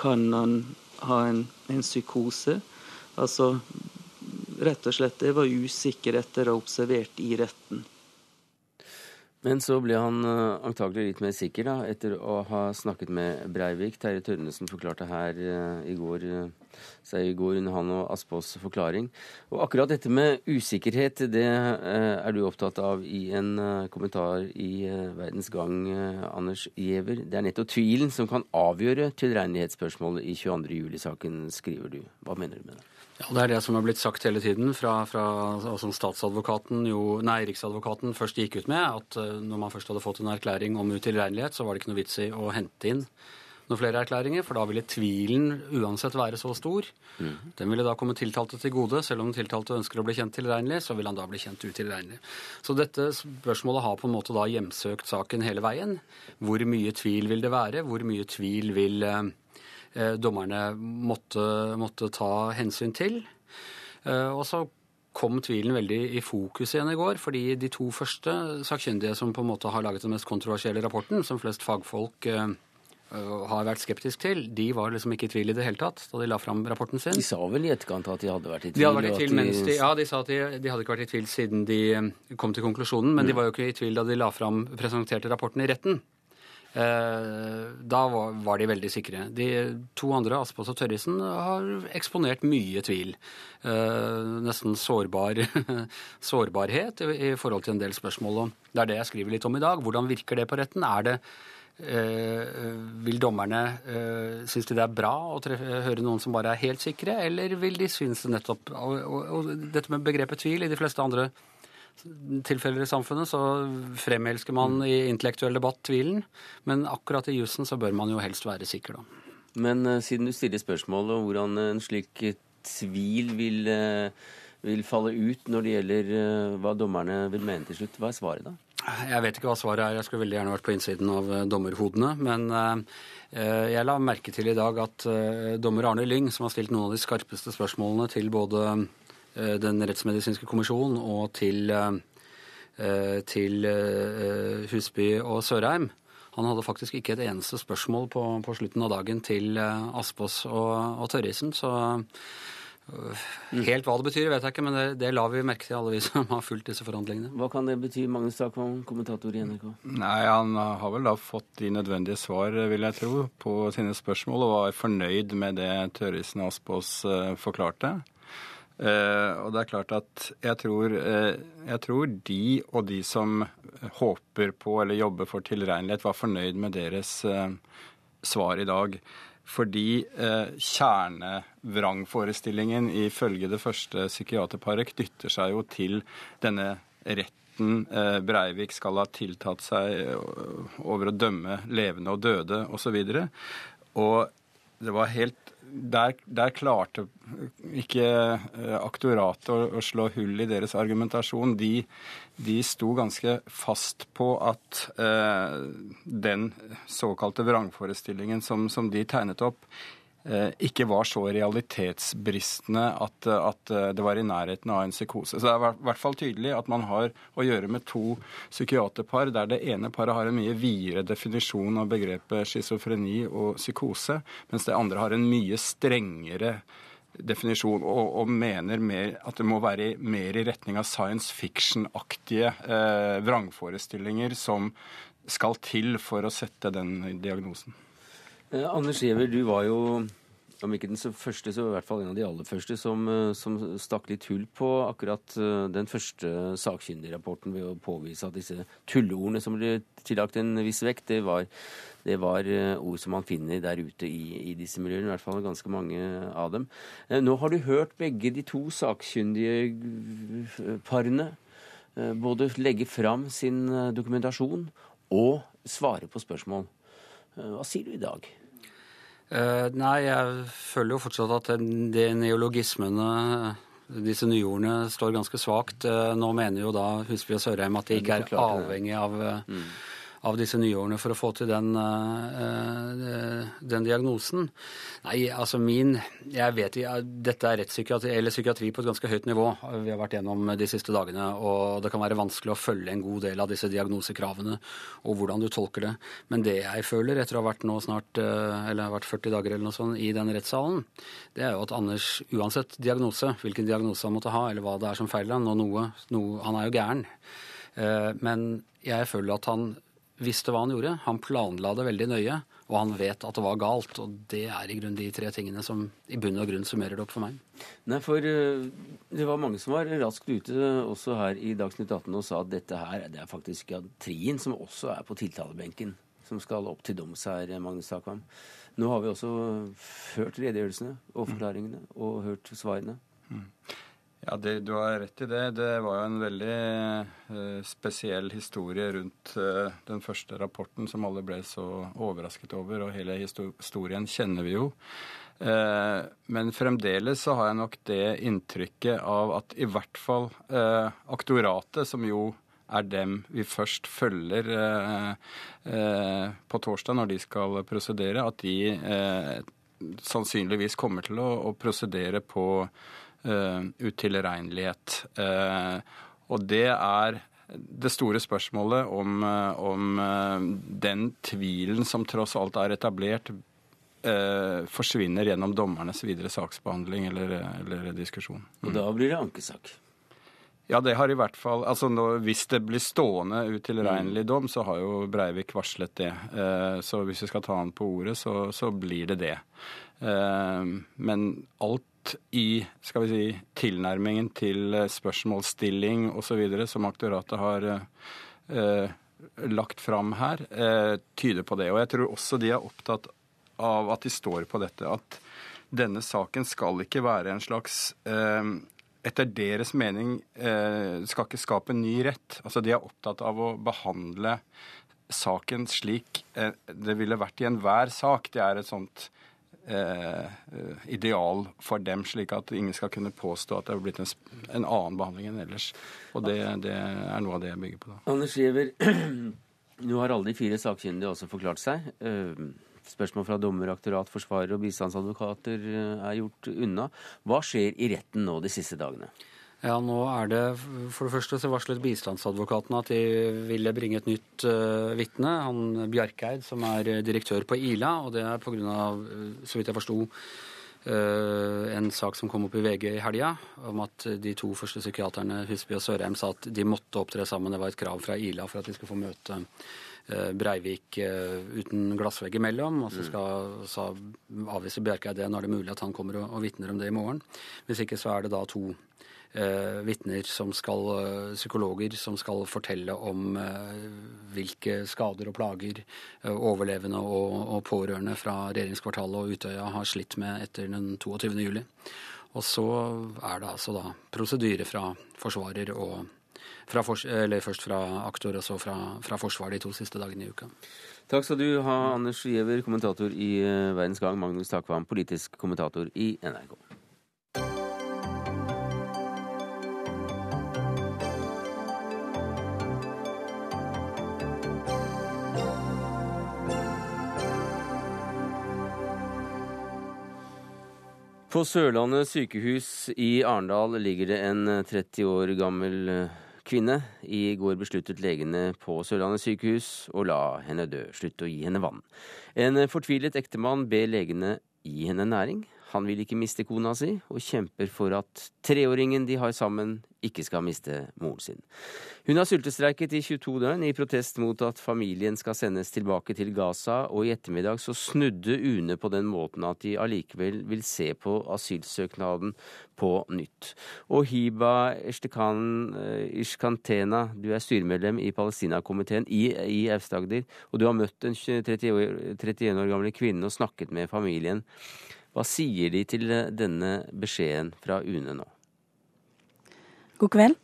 Kan han ha en, en psykose? Altså, rett og slett, jeg var usikker etter å ha observert i retten. Men så ble han uh, antagelig litt mer sikker da, etter å ha snakket med Breivik. Terje Tørnesen forklarte her uh, i går uh, seg i går under han og Aspås forklaring. Og akkurat dette med usikkerhet, det er du opptatt av i en kommentar i Verdens Gang, Anders Giæver. Det er nettopp tvilen som kan avgjøre tilregnelighetsspørsmålet i 22. juli-saken, skriver du. Hva mener du med det? Ja, Det er det som har blitt sagt hele tiden, fra, fra som statsadvokaten jo, nei, Riksadvokaten først gikk ut med, at uh, når man først hadde fått en erklæring om utilregnelighet, så var det ikke noe vits i å hente inn noen flere erklæringer, for da ville tvilen uansett være så stor. Mm. Den ville da komme tiltalte til gode. Selv om tiltalte ønsker å bli kjent tilregnelig, så vil han da bli kjent utilregnelig. Så dette spørsmålet har på en måte da hjemsøkt saken hele veien. Hvor mye tvil vil det være? Hvor mye tvil vil Eh, dommerne måtte, måtte ta hensyn til. Eh, og så kom tvilen veldig i fokus igjen i går, fordi de to første sakkyndige som på en måte har laget den mest kontroversielle rapporten, som flest fagfolk eh, har vært skeptisk til, de var liksom ikke i tvil i det hele tatt da de la fram rapporten sin. De sa vel i etterkant at de hadde vært i tvil? De hadde vært i tvil mens de, ja, de sa at de, de, hadde ikke vært i tvil siden de kom til konklusjonen, men mm. de var jo ikke i tvil da de la fram, presenterte rapporten i retten. Eh, da var de veldig sikre. De to andre, Aspås og Tørrisen, har eksponert mye tvil. Eh, nesten sårbar, sårbarhet i forhold til en del spørsmål. Det er det jeg skriver litt om i dag. Hvordan virker det på retten? Er det Uh, vil dommerne synes de det er bra å høre noen som bare er helt sikre, eller vil de synes det nettopp og, og, og, dette med begrepet tvil i de fleste andre tilfeller i samfunnet så fremelsker man i intellektuell debatt tvilen. Men akkurat i jussen så bør man jo helst være sikker, da. Men uh, siden du stiller spørsmålet om hvordan en slik tvil vil, uh, vil, falle ut når det gjelder uh, hva dommerne vil mene til slutt, hva er svaret da? Jeg vet ikke hva svaret er. Jeg skulle veldig gjerne vært på innsiden av dommerhodene. Men jeg la merke til i dag at dommer Arne Lyng, som har stilt noen av de skarpeste spørsmålene til både Eh, den rettsmedisinske kommisjonen og til, eh, til eh, Husby og Sørheim. Han hadde faktisk ikke et eneste spørsmål på, på slutten av dagen til Aspås og, og Tørrisen. Så helt hva det betyr, vet jeg ikke, men det, det la vi merke til, alle vi som har fulgt disse forhandlingene. Hva kan det bety, Magnus Takvam, kommentator i NRK? Nei, Han har vel da fått de nødvendige svar, vil jeg tro, på sine spørsmål, og var fornøyd med det Tørrisen og Aspås forklarte. Eh, og det er klart at jeg tror, eh, jeg tror de og de som håper på eller jobber for tilregnelighet, var fornøyd med deres eh, svar i dag. Fordi eh, kjernevrangforestillingen ifølge det første psykiaterparet knytter seg jo til denne retten Breivik skal ha tiltatt seg over å dømme levende og døde osv. Og, og det var helt der, der, klarte ikke eh, aktoratet å, å, slå hull i deres argumentasjon. De, de sto ganske fast på at eh, den såkalte vrangforestillingen som, som de tegnet opp, ikke var så realitetsbristende at, at, eh, det var i nærheten av en psykose. Så det er i hvert fall tydelig at man har å gjøre med to psykiaterpar der det ene paret har en mye videre definisjon av begrepet schizofreni og psykose, mens det andre har en mye strengere definisjon og, og mener mer, at det må være mer i retning av science fiction-aktige eh, vrangforestillinger som skal til for å sette den diagnosen. Eh, Anders Giæver, du var jo om ikke den første, så i hvert fall en av de aller første som, eh, som stakk litt hull på akkurat eh, den første sakkyndigrapporten ved å påvise at disse tulleordene som ble tillagt en viss vekt, det var, det var ord som man finner der ute i, i, disse miljøene. I hvert fall ganske mange av dem. Nå har du hørt begge de to sakkyndige parene både legge fram sin dokumentasjon og svare på spørsmål. Hva sier du i dag? Uh, nei, jeg føler jo fortsatt at de neologismene, disse nyordene, står ganske svakt. Uh, nå mener jo da Husby og Sørheim at de ikke er avhengig av uh, mm av disse nyårene for å få til den, uh, den diagnosen? Nei, altså min Jeg vet Dette er rettspsykiatri eller psykiatri på et ganske høyt nivå vi har vært gjennom de siste dagene. Og det kan være vanskelig å følge en god del av disse diagnosekravene og hvordan du tolker det. Men det jeg føler etter å ha vært nå snart, uh, eller vært 40 dager eller noe sånt i den rettssalen, det er jo at Anders, uansett diagnose, hvilken diagnose han måtte ha, eller hva det er som feiler han, og noe, noe Han er jo gæren. Men jeg føler at han visste hva han gjorde. Han planla det veldig nøye, og han vet at det var galt. Og det er i grunn de tre tingene som i bunn og grunn summerer det opp for meg. Nei, for uh, det var mange som var raskt ute også her i Dagsnytt 18 og sa at dette her, det er faktisk psykiatrien som også er på tiltalebenken, som skal opp til doms her, Magnus Takvam. Nå har vi også hørt redegjørelsene og forklaringene og hørt svarene. Mm. Ja, det, Du har rett i det. Det var jo en veldig eh, spesiell historie rundt eh, den første rapporten som alle ble så overrasket over, og hele historien kjenner vi jo. Eh, men fremdeles så har jeg nok det inntrykket av at i hvert fall aktoratet, som jo er dem vi først følger på torsdag når de skal prosedere, at de sannsynligvis kommer til å, å prosedere på utilregnelighet. Uh, og det er det store spørsmålet om, uh, om den tvilen som tross alt er etablert, forsvinner gjennom dommernes videre saksbehandling eller, eller diskusjon. Mm. Og da blir det ankesak? Ja, det har i hvert fall altså nå, Hvis det blir stående utilregnelig dom, så har jo Breivik varslet det. Så hvis vi skal ta han på ordet, så, så blir det det. Men alt i skal vi si, tilnærmingen til eh, spørsmålsstilling osv. som aktoratet har eh, lagt fram her, eh, tyder på det. Og jeg tror også de er opptatt av at de står på dette. At denne saken skal ikke være en slags eh, Etter deres mening eh, skal ikke skape en ny rett. Altså De er opptatt av å behandle saken slik eh, det ville vært i enhver sak. Det er et sånt Eh, ideal for dem, slik at ingen skal kunne påstå at det har blitt en, en annen behandling enn ellers. Og det, det, er noe av det jeg bygger på. da. Anders Giæver, nå har alle de fire sakkyndige også forklart seg. Eh, spørsmål fra dommer, aktorat, forsvarer og bistandsadvokater eh, er gjort unna. Hva skjer i retten nå de siste dagene? Ja, nå er det For det første så varslet bistandsadvokaten at de ville bringe et nytt uh, vitne. Han Bjarkeid, som er direktør på Ila. Og det er pga., uh, så vidt jeg forsto, uh, en sak som kom opp i VG i helga, om at de to første psykiaterne Husby og Sørheim sa at de måtte opptre sammen. Det var et krav fra Ila for at de skulle få møte eh, Breivik uten glassvegg imellom. Og så skal så avvise Bjerkeid det. Nå er det mulig at han kommer og, og vitner om det i morgen. Hvis ikke så er det da to eh, vitner som skal, psykologer som skal fortelle om eh, hvilke skader og plager eh, overlevende og, og, pårørende fra regjeringskvartalet og Utøya har slitt med etter den 22. juli. Og så er det altså da prosedyre fra forsvarer og fra for, eller først fra aktor og så fra, fra forsvar de to siste dagene i uka. Takk skal du ha, Anders Giæver, kommentator i uh, Verdens Gang, Magnus Takvam, politisk kommentator i NRK. På Sørlandet sykehus i Arendal ligger det en 30 år gammel eh, kvinne. I går besluttet legene på Sørlandet sykehus å la henne dø. Slutt å gi henne vann. En fortvilet ektemann ber legene gi henne næring. Han vil ikke miste kona si, og kjemper for at treåringen de har sammen, ikke skal miste moren sin. Hun har sultestreiket i 22 døgn i protest mot at familien skal sendes tilbake til Gaza, og i ettermiddag så snudde UNE på den måten at de allikevel vil se på asylsøknaden på nytt. Og Hiba eh, Ishkantena, du er styremedlem i Palestinakomiteen i, i Aust-Agder, og du har møtt den 31 år gamle kvinnen og snakket med familien. Hva sier de til eh, denne beskjeden fra UNE nå? God kveld.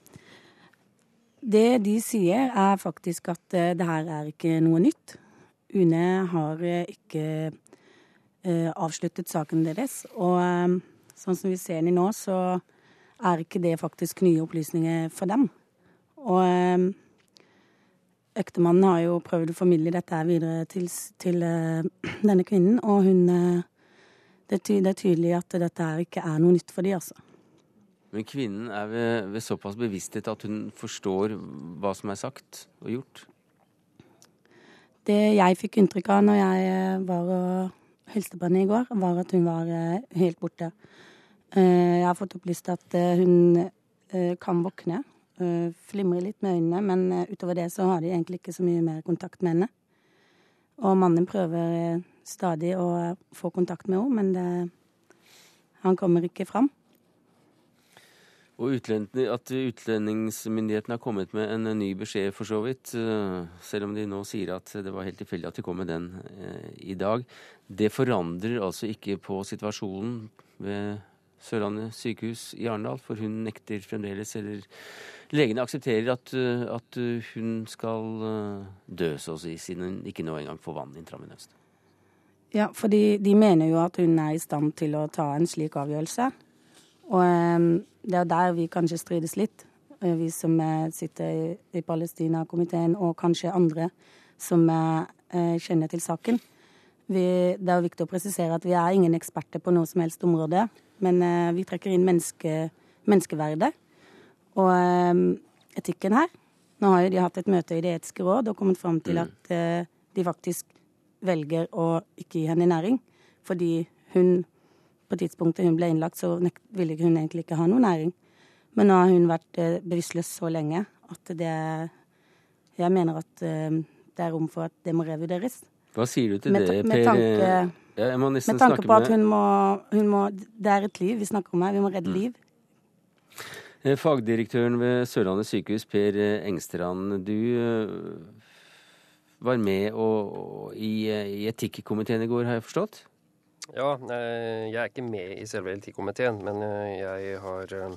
Det de sier, er faktisk at eh, det her er ikke noe nytt. UNE har eh, ikke avsluttet saken deres. Og sånn som vi ser den nå, så er ikke det faktisk nye opplysninger for dem. Og Øktemannen har jo prøvd å formidle dette videre til, til denne kvinnen, og hun det, er tydelig at dette ikke er noe nytt for de, altså. Men kvinnen er ved, ved såpass bevissthet at hun forstår hva som er sagt og gjort? Det jeg fikk inntrykk av når jeg eh, var og hilste på henne i går, var at hun var eh, helt borte. Eh, jeg har fått opplyst at hun kan våkne, flimre litt med øynene, men utover det så har de egentlig ikke så mye mer kontakt med henne. Og mannen prøver stadig å få kontakt med henne, men det, han kommer ikke fram. Og at utlendingsmyndighetene har kommet med en ny beskjed, for så vidt, eh, selv om de nå sier at det var helt tilfeldig at de kom med den eh, i dag, det forandrer altså ikke på situasjonen ved Sørlandet sykehus i Arendal, for hun nekter fremdeles, eller legene aksepterer at, eh, at hun skal dø, så å si, siden hun ikke nå engang får vann intravenøst. Ja, for de mener jo at hun er i stand til å ta en slik avgjørelse. Og um, det er der vi kanskje strides litt, eh, vi som eh, sitter i, Palestina-komiteen, og kanskje andre som uh, kjenner til saken. Vi, det er viktig å presisere at vi er ingen eksperter på noe som helst område, men vi trekker inn menneske, menneskeverdet og um, etikken her. Nå har jo de hatt et møte i Det etiske råd og kommet fram til mm. at de faktisk velger å ikke gi henne næring. Fordi hun på tidspunktet hun ble innlagt, så ville hun egentlig ikke ha noe næring. Men nå har hun vært eh, bevisstløs så lenge at det Jeg mener at eh, det er rom for at det må revurderes. Hva sier du til med, det, Per? Tanke, ja, med tanke på at hun må, hun må, Det er et liv vi snakker om her. Vi må redde mm. liv. Eh, fagdirektøren ved Sørlandet sykehus, Per Engstrand. Du var med og, og, i, i etikkomiteen i går, har jeg forstått? Ja, eh, jeg er ikke med i selve etikkomiteen, men eh, jeg har eh,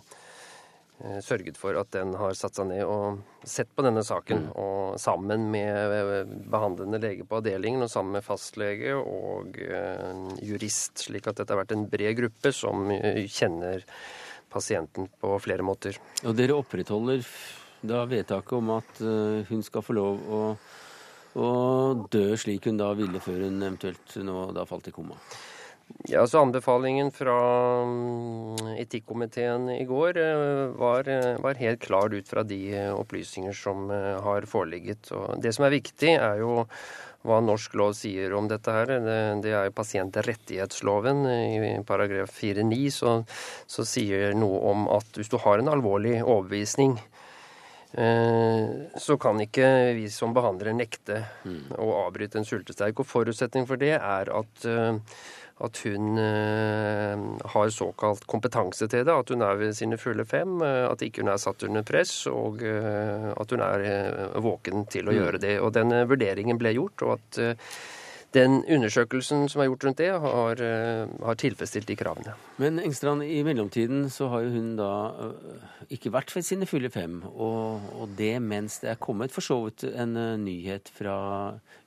sørget for at den har satt seg ned og sett på denne saken. Mm. Og sammen med behandlende lege på avdelingen og sammen med fastlege og jurist. Slik at dette har vært en bred gruppe som kjenner pasienten på flere måter. Og dere opprettholder da vedtaket om at hun skal få lov å, å dø slik hun da ville før hun eventuelt nå da falt i koma? Ja, så Anbefalingen fra mm, etikkomiteen i går eh, var, eh, var, helt klar ut fra de eh, opplysninger som har foreligget. Og det som er viktig, er jo hva norsk lov sier om dette her. Det er jo pasientrettighetsloven. I paragraf 4-9 så, så sier noe om at hvis du har en alvorlig overbevisning så kan ikke vi som behandlere nekte å avbryte en sultestreik. Og forutsetning for det er at, at hun har såkalt kompetanse til det, at hun er ved sine fulle fem, at ikke hun er satt under press, og at hun er våken til å gjøre det. Og den vurderingen ble gjort, og at den undersøkelsen som er gjort rundt det, har, har, tilfredsstilt de kravene. Men Engstrand, i mellomtiden så har jo hun da ikke vært ved sine fulle fem. Og, og det mens det er kommet for så vidt en nyhet fra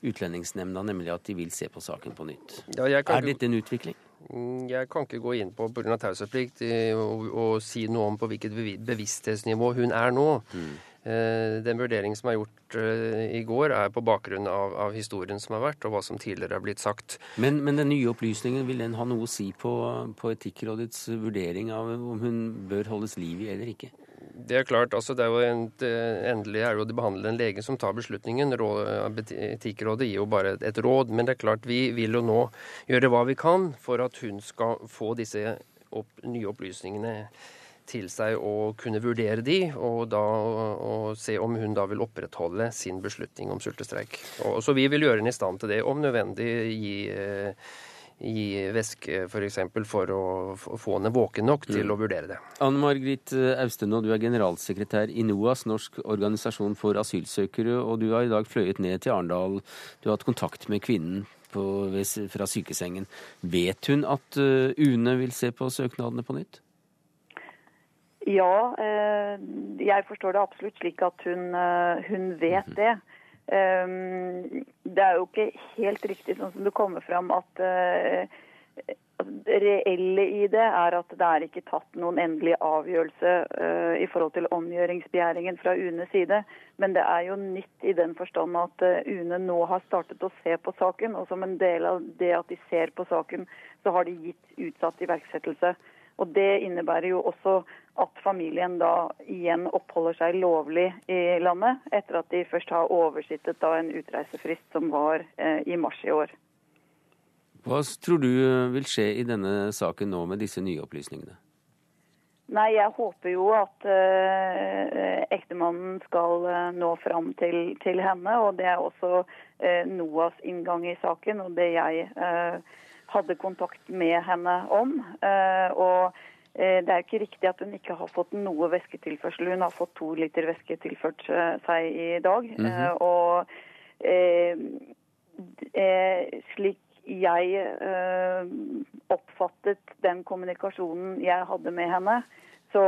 Utlendingsnemnda, nemlig at de vil se på saken på nytt. Ja, er dette en utvikling? Mm, jeg kan ikke gå inn på pga. taushetsplikt og, og si noe om på hvilket bevissthetsnivå hun er nå. Mm. Den vurderingen som er gjort i går, er på bakgrunn av, av, historien som har vært, og hva som tidligere er blitt sagt. Men, men den nye opplysningen, vil den ha noe å si på, på Etikkrådets vurdering av om hun bør holdes liv i eller ikke? Det er klart, altså det er jo en, Endelig er det jo de en lege som tar beslutningen. Etikkrådet gir jo bare et råd. Men det er klart, vi vil jo nå gjøre hva vi kan for at hun skal få disse opp, nye opplysningene til seg å kunne vurdere de, og, da, og se om hun da vil opprettholde sin beslutning om sultestreik. Og, så vi vil gjøre henne i stand til det, om nødvendig gi, gi væske f.eks. For, eksempel, for å få henne våken nok til mm. å vurdere det. Anne Margrit Austenå, du er generalsekretær i NOAS, Norsk organisasjon for asylsøkere, og du har i dag fløyet ned til Arendal. Du har hatt kontakt med kvinnen på, fra sykesengen. Vet hun at UNE vil se på søknadene på nytt? Ja, jeg forstår det absolutt slik at hun, hun vet det. Det er jo ikke helt riktig sånn som det kommer fram at det reelle i det er at det er ikke tatt noen endelig avgjørelse i forhold til omgjøringsbegjæringen fra UNEs side. Men det er jo nytt i den forstand at UNE nå har startet å se på saken. Og som en del av det at de ser på saken, så har de gitt utsatt iverksettelse. Og Det innebærer jo også at familien da igjen oppholder seg lovlig i landet, etter at de først har oversittet da en utreisefrist som var eh, i mars i år. Hva tror du vil skje i denne saken nå med disse nye opplysningene? Nei, Jeg håper jo at eh, ektemannen skal eh, nå fram til, til, henne. og Det er også eh, NOAs inngang i saken, og det jeg eh, hadde kontakt med henne om. Eh, og det er ikke riktig at hun ikke har fått noe væsketilførsel. Hun har fått to liter væske tilført seg i dag. Mm -hmm. Og eh, slik jeg eh, oppfattet den kommunikasjonen jeg hadde med henne, så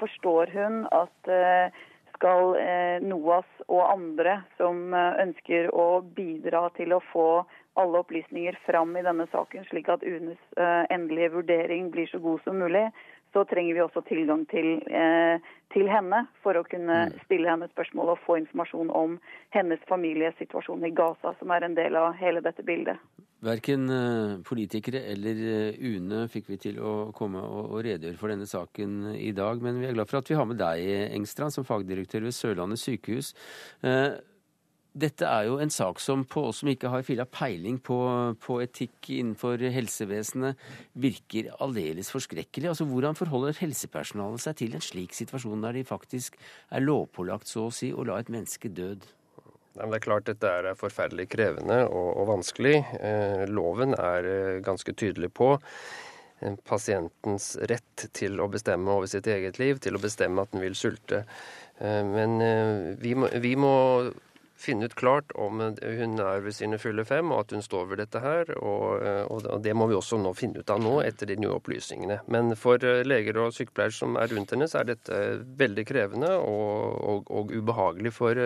forstår hun at eh, skal NOAS og andre som ønsker å bidra til å få alle opplysninger fram i denne saken, slik at UNEs uh, endelige vurdering blir så god som mulig, så trenger vi også tilgang til, eh, til henne for å kunne mm. stille henne spørsmål og få informasjon om hennes familiesituasjon i Gaza, som er en del av hele dette bildet. Verken eh, politikere eller UNE fikk vi til å komme og redegjøre for denne saken i dag, men vi er glad for at vi har med deg, Engstrand, som fagdirektør ved Sørlandet sykehus. Dette er jo en sak som på oss som ikke har filla peiling på, på, etikk innenfor helsevesenet, virker aldeles forskrekkelig. Altså, Hvordan forholder helsepersonalet seg til en slik situasjon der de faktisk er lovpålagt så å si å la et menneske død? Nei, det er klart Dette er forferdelig krevende og, og vanskelig. Eh, loven er eh, ganske tydelig på eh, pasientens rett til å bestemme over sitt eget liv, til å bestemme at den vil sulte. Eh, men vi må, vi må finne ut klart om hun er ved sine fulle fem, og at hun står ved dette her. Og, og, det må vi også nå finne ut av nå, etter de nye opplysningene. Men for eh, leger og sykepleiere som er rundt henne, så er dette veldig krevende og, og ubehagelig. For,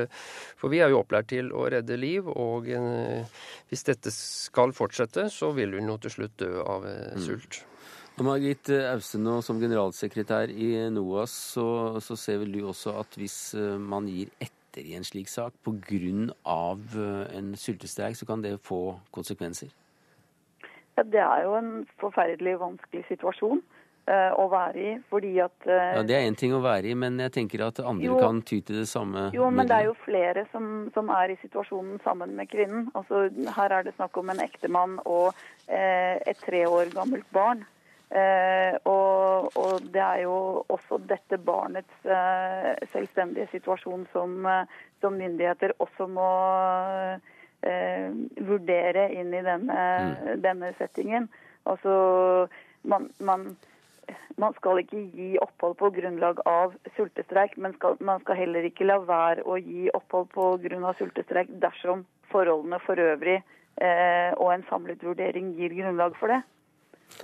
for, vi er jo opplært til å redde liv, og eh, hvis dette skal fortsette, så vil hun jo til slutt dø av sult. mm. sult. Og Margit Austenå, som generalsekretær i NOAS, så, så ser vel du også at hvis man gir etter etter i en slik sak pga. Eh, en sultestreik, så kan det få konsekvenser? Ja, Det er jo en forferdelig vanskelig situasjon uh, å være i, fordi at uh, Ja, Det er én ting å være i, men jeg tenker at andre jo, kan ty til det samme. Jo, men det er jo flere som, som, er i situasjonen sammen med kvinnen. Altså, Her er det snakk om en ektemann og uh, et tre år gammelt barn. Og, og det er jo også dette barnets eh, selvstendige situasjon som, eh, som myndigheter også må eh, vurdere inn i denne, mm. denne settingen. Altså, man, man, man, skal ikke gi opphold på grunnlag av sultestreik, men skal, man skal heller ikke la være å gi opphold på grunn av sultestreik dersom forholdene for øvrig eh, og en samlet vurdering gir grunnlag for det.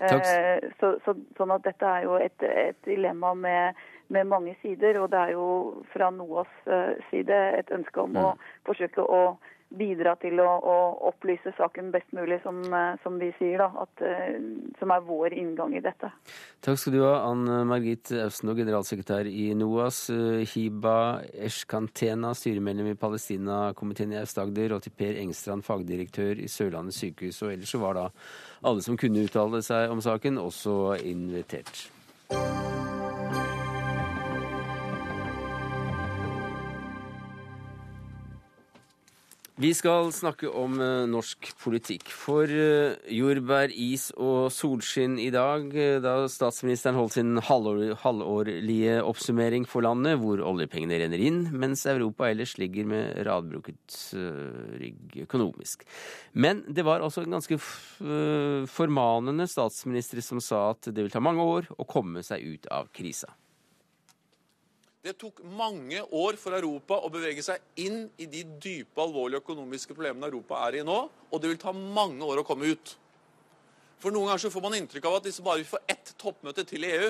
Eh, så, så, sånn at dette er jo et, et dilemma med, med, mange sider. Og det er jo fra NOAS eh, side et ønske om mm. å forsøke å bidra til å, å, opplyse saken best mulig, som, eh, som vi sier. da, at, Som er vår inngang i dette. Takk skal du ha, Ann Margit Austen, generalsekretær i NOAS. Hiba Eshkantena, styremedlem i Palestina-komiteen i Aust-Agder, og til Per Engstrand, fagdirektør i Sørlandet sykehus. Og ellers så var da alle som kunne uttale seg om saken, også invitert. Vi skal snakke om uh, norsk politikk. For uh, jordbær, is og solskinn i dag, uh, da statsministeren holdt sin halvår, halvårlige oppsummering for landet, hvor oljepengene renner inn, mens Europa ellers ligger med radbrukket rygg økonomisk. Men det var altså en ganske formanende statsminister som sa at det vil ta mange år å komme seg ut av krisa. Det tok mange år for Europa å bevege seg inn i de dype, alvorlige økonomiske problemene Europa er i nå, og det vil ta mange år å komme ut. For Noen ganger så får man inntrykk av at hvis bare vi får ett toppmøte til i EU,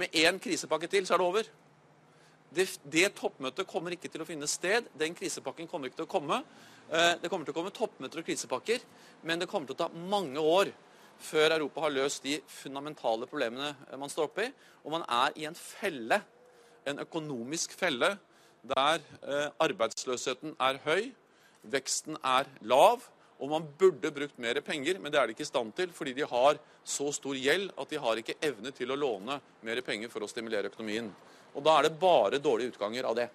med én krisepakke til, så er det over. Det, det, toppmøtet kommer ikke til å finne sted. Den krisepakken kommer ikke til å komme. Eh, det kommer til å komme toppmøter og krisepakker, men det kommer til å ta mange år før Europa har løst de fundamentale problemene man står oppe i. Og man er i en felle en økonomisk felle der eh, arbeidsløsheten er høy, veksten er lav, og man burde brukt mer penger, men det er de ikke i stand til fordi de har så stor gjeld at de har ikke evne til å låne mer penger for å stimulere økonomien. Og Da er det bare dårlige utganger av det.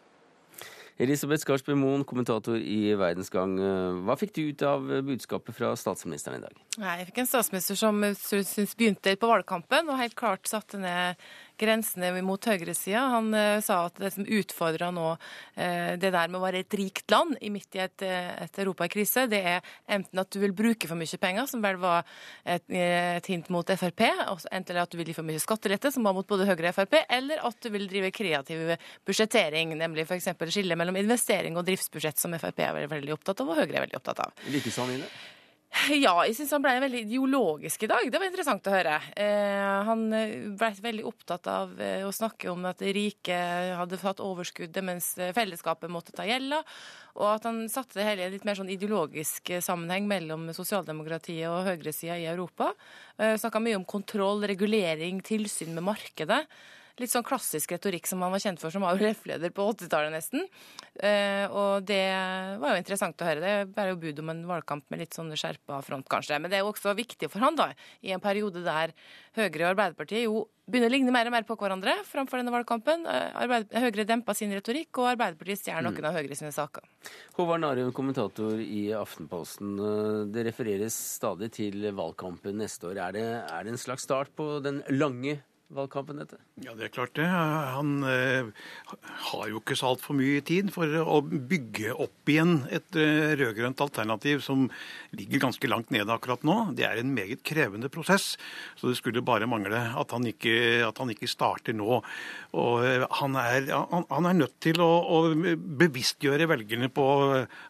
Elisabeth Skarsbø Moen, kommentator i Verdensgang. Hva fikk du ut av budskapet fra statsministeren i dag? Jeg fikk en statsminister som syns begynte på valgkampen og helt klart satte ned grensene mot høyresida. Han uh, sa at det som utfordrer nå uh, det der med å være et rikt land i midt i et, eh, et Europa det er enten at du vil bruke for mye penger, som vel var et, et hint mot Frp, enten at du vil gi for mye skattelette, som var mot både Høyre og Frp, eller at du vil drive kreativ budsjettering, nemlig f.eks. skille mellom investering og driftsbudsjett, som Frp er veldig opptatt av, og Høyre er veldig opptatt av. Like? Ja, jeg syns han ble veldig ideologisk i dag. Det var interessant å høre. Eh, han eh, ble veldig opptatt av eh, å snakke om at riket rike hadde fått overskuddet, mens fellesskapet måtte ta gjelda. Og at han satte det hele i en litt mer sånn ideologisk sammenheng mellom sosialdemokratiet og høyresida i Europa. Eh, Snakka mye om kontroll, regulering, tilsyn med markedet litt sånn klassisk retorikk som han var kjent for som AUF-leder på 80-tallet nesten. Eh, og det var jo interessant å høre. Det bærer jo bud om en valgkamp med litt sånn skjerpa front, kanskje. Men det er jo også viktig for han, da, i en periode der Høyre og Arbeiderpartiet jo begynner å ligne mer og mer på hverandre framfor denne valgkampen. Eh, Høyre dempa sin retorikk, og Arbeiderpartiet stjeler noen mm. av Høyre sine saker. Håvard Narum, kommentator i Aftenposten. Eh, det refereres stadig til valgkampen neste år. Er det, er det en slags start på den lange valgkampen, dette? Ja, det er klart det. Han eh, har jo ikke så altfor mye tid for å bygge opp igjen et eh, rød-grønt alternativ som ligger ganske langt nede akkurat nå. Det er en meget krevende prosess, så det skulle bare mangle at han ikke, at han ikke starter nå. Og eh, han er, han, han er nødt til å, å, bevisstgjøre velgerne på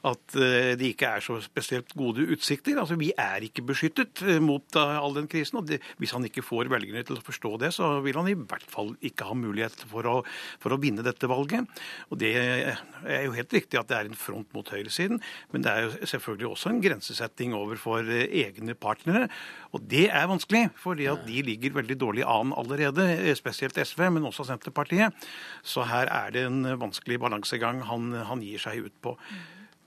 at det ikke er så spesielt gode utsikter. Altså, Vi er ikke beskyttet mot all den krisen. og det, Hvis han ikke får velgerne til å forstå det, så vil han i hvert fall ikke ha mulighet for å, for å vinne dette valget. Og Det er jo helt riktig at det er en front mot høyresiden, men det er jo selvfølgelig også en grensesetting overfor egne partnere. Og det er vanskelig, fordi at de ligger veldig dårlig an allerede, spesielt SV, men også Senterpartiet. Så her er det en vanskelig balansegang han, han gir seg ut på.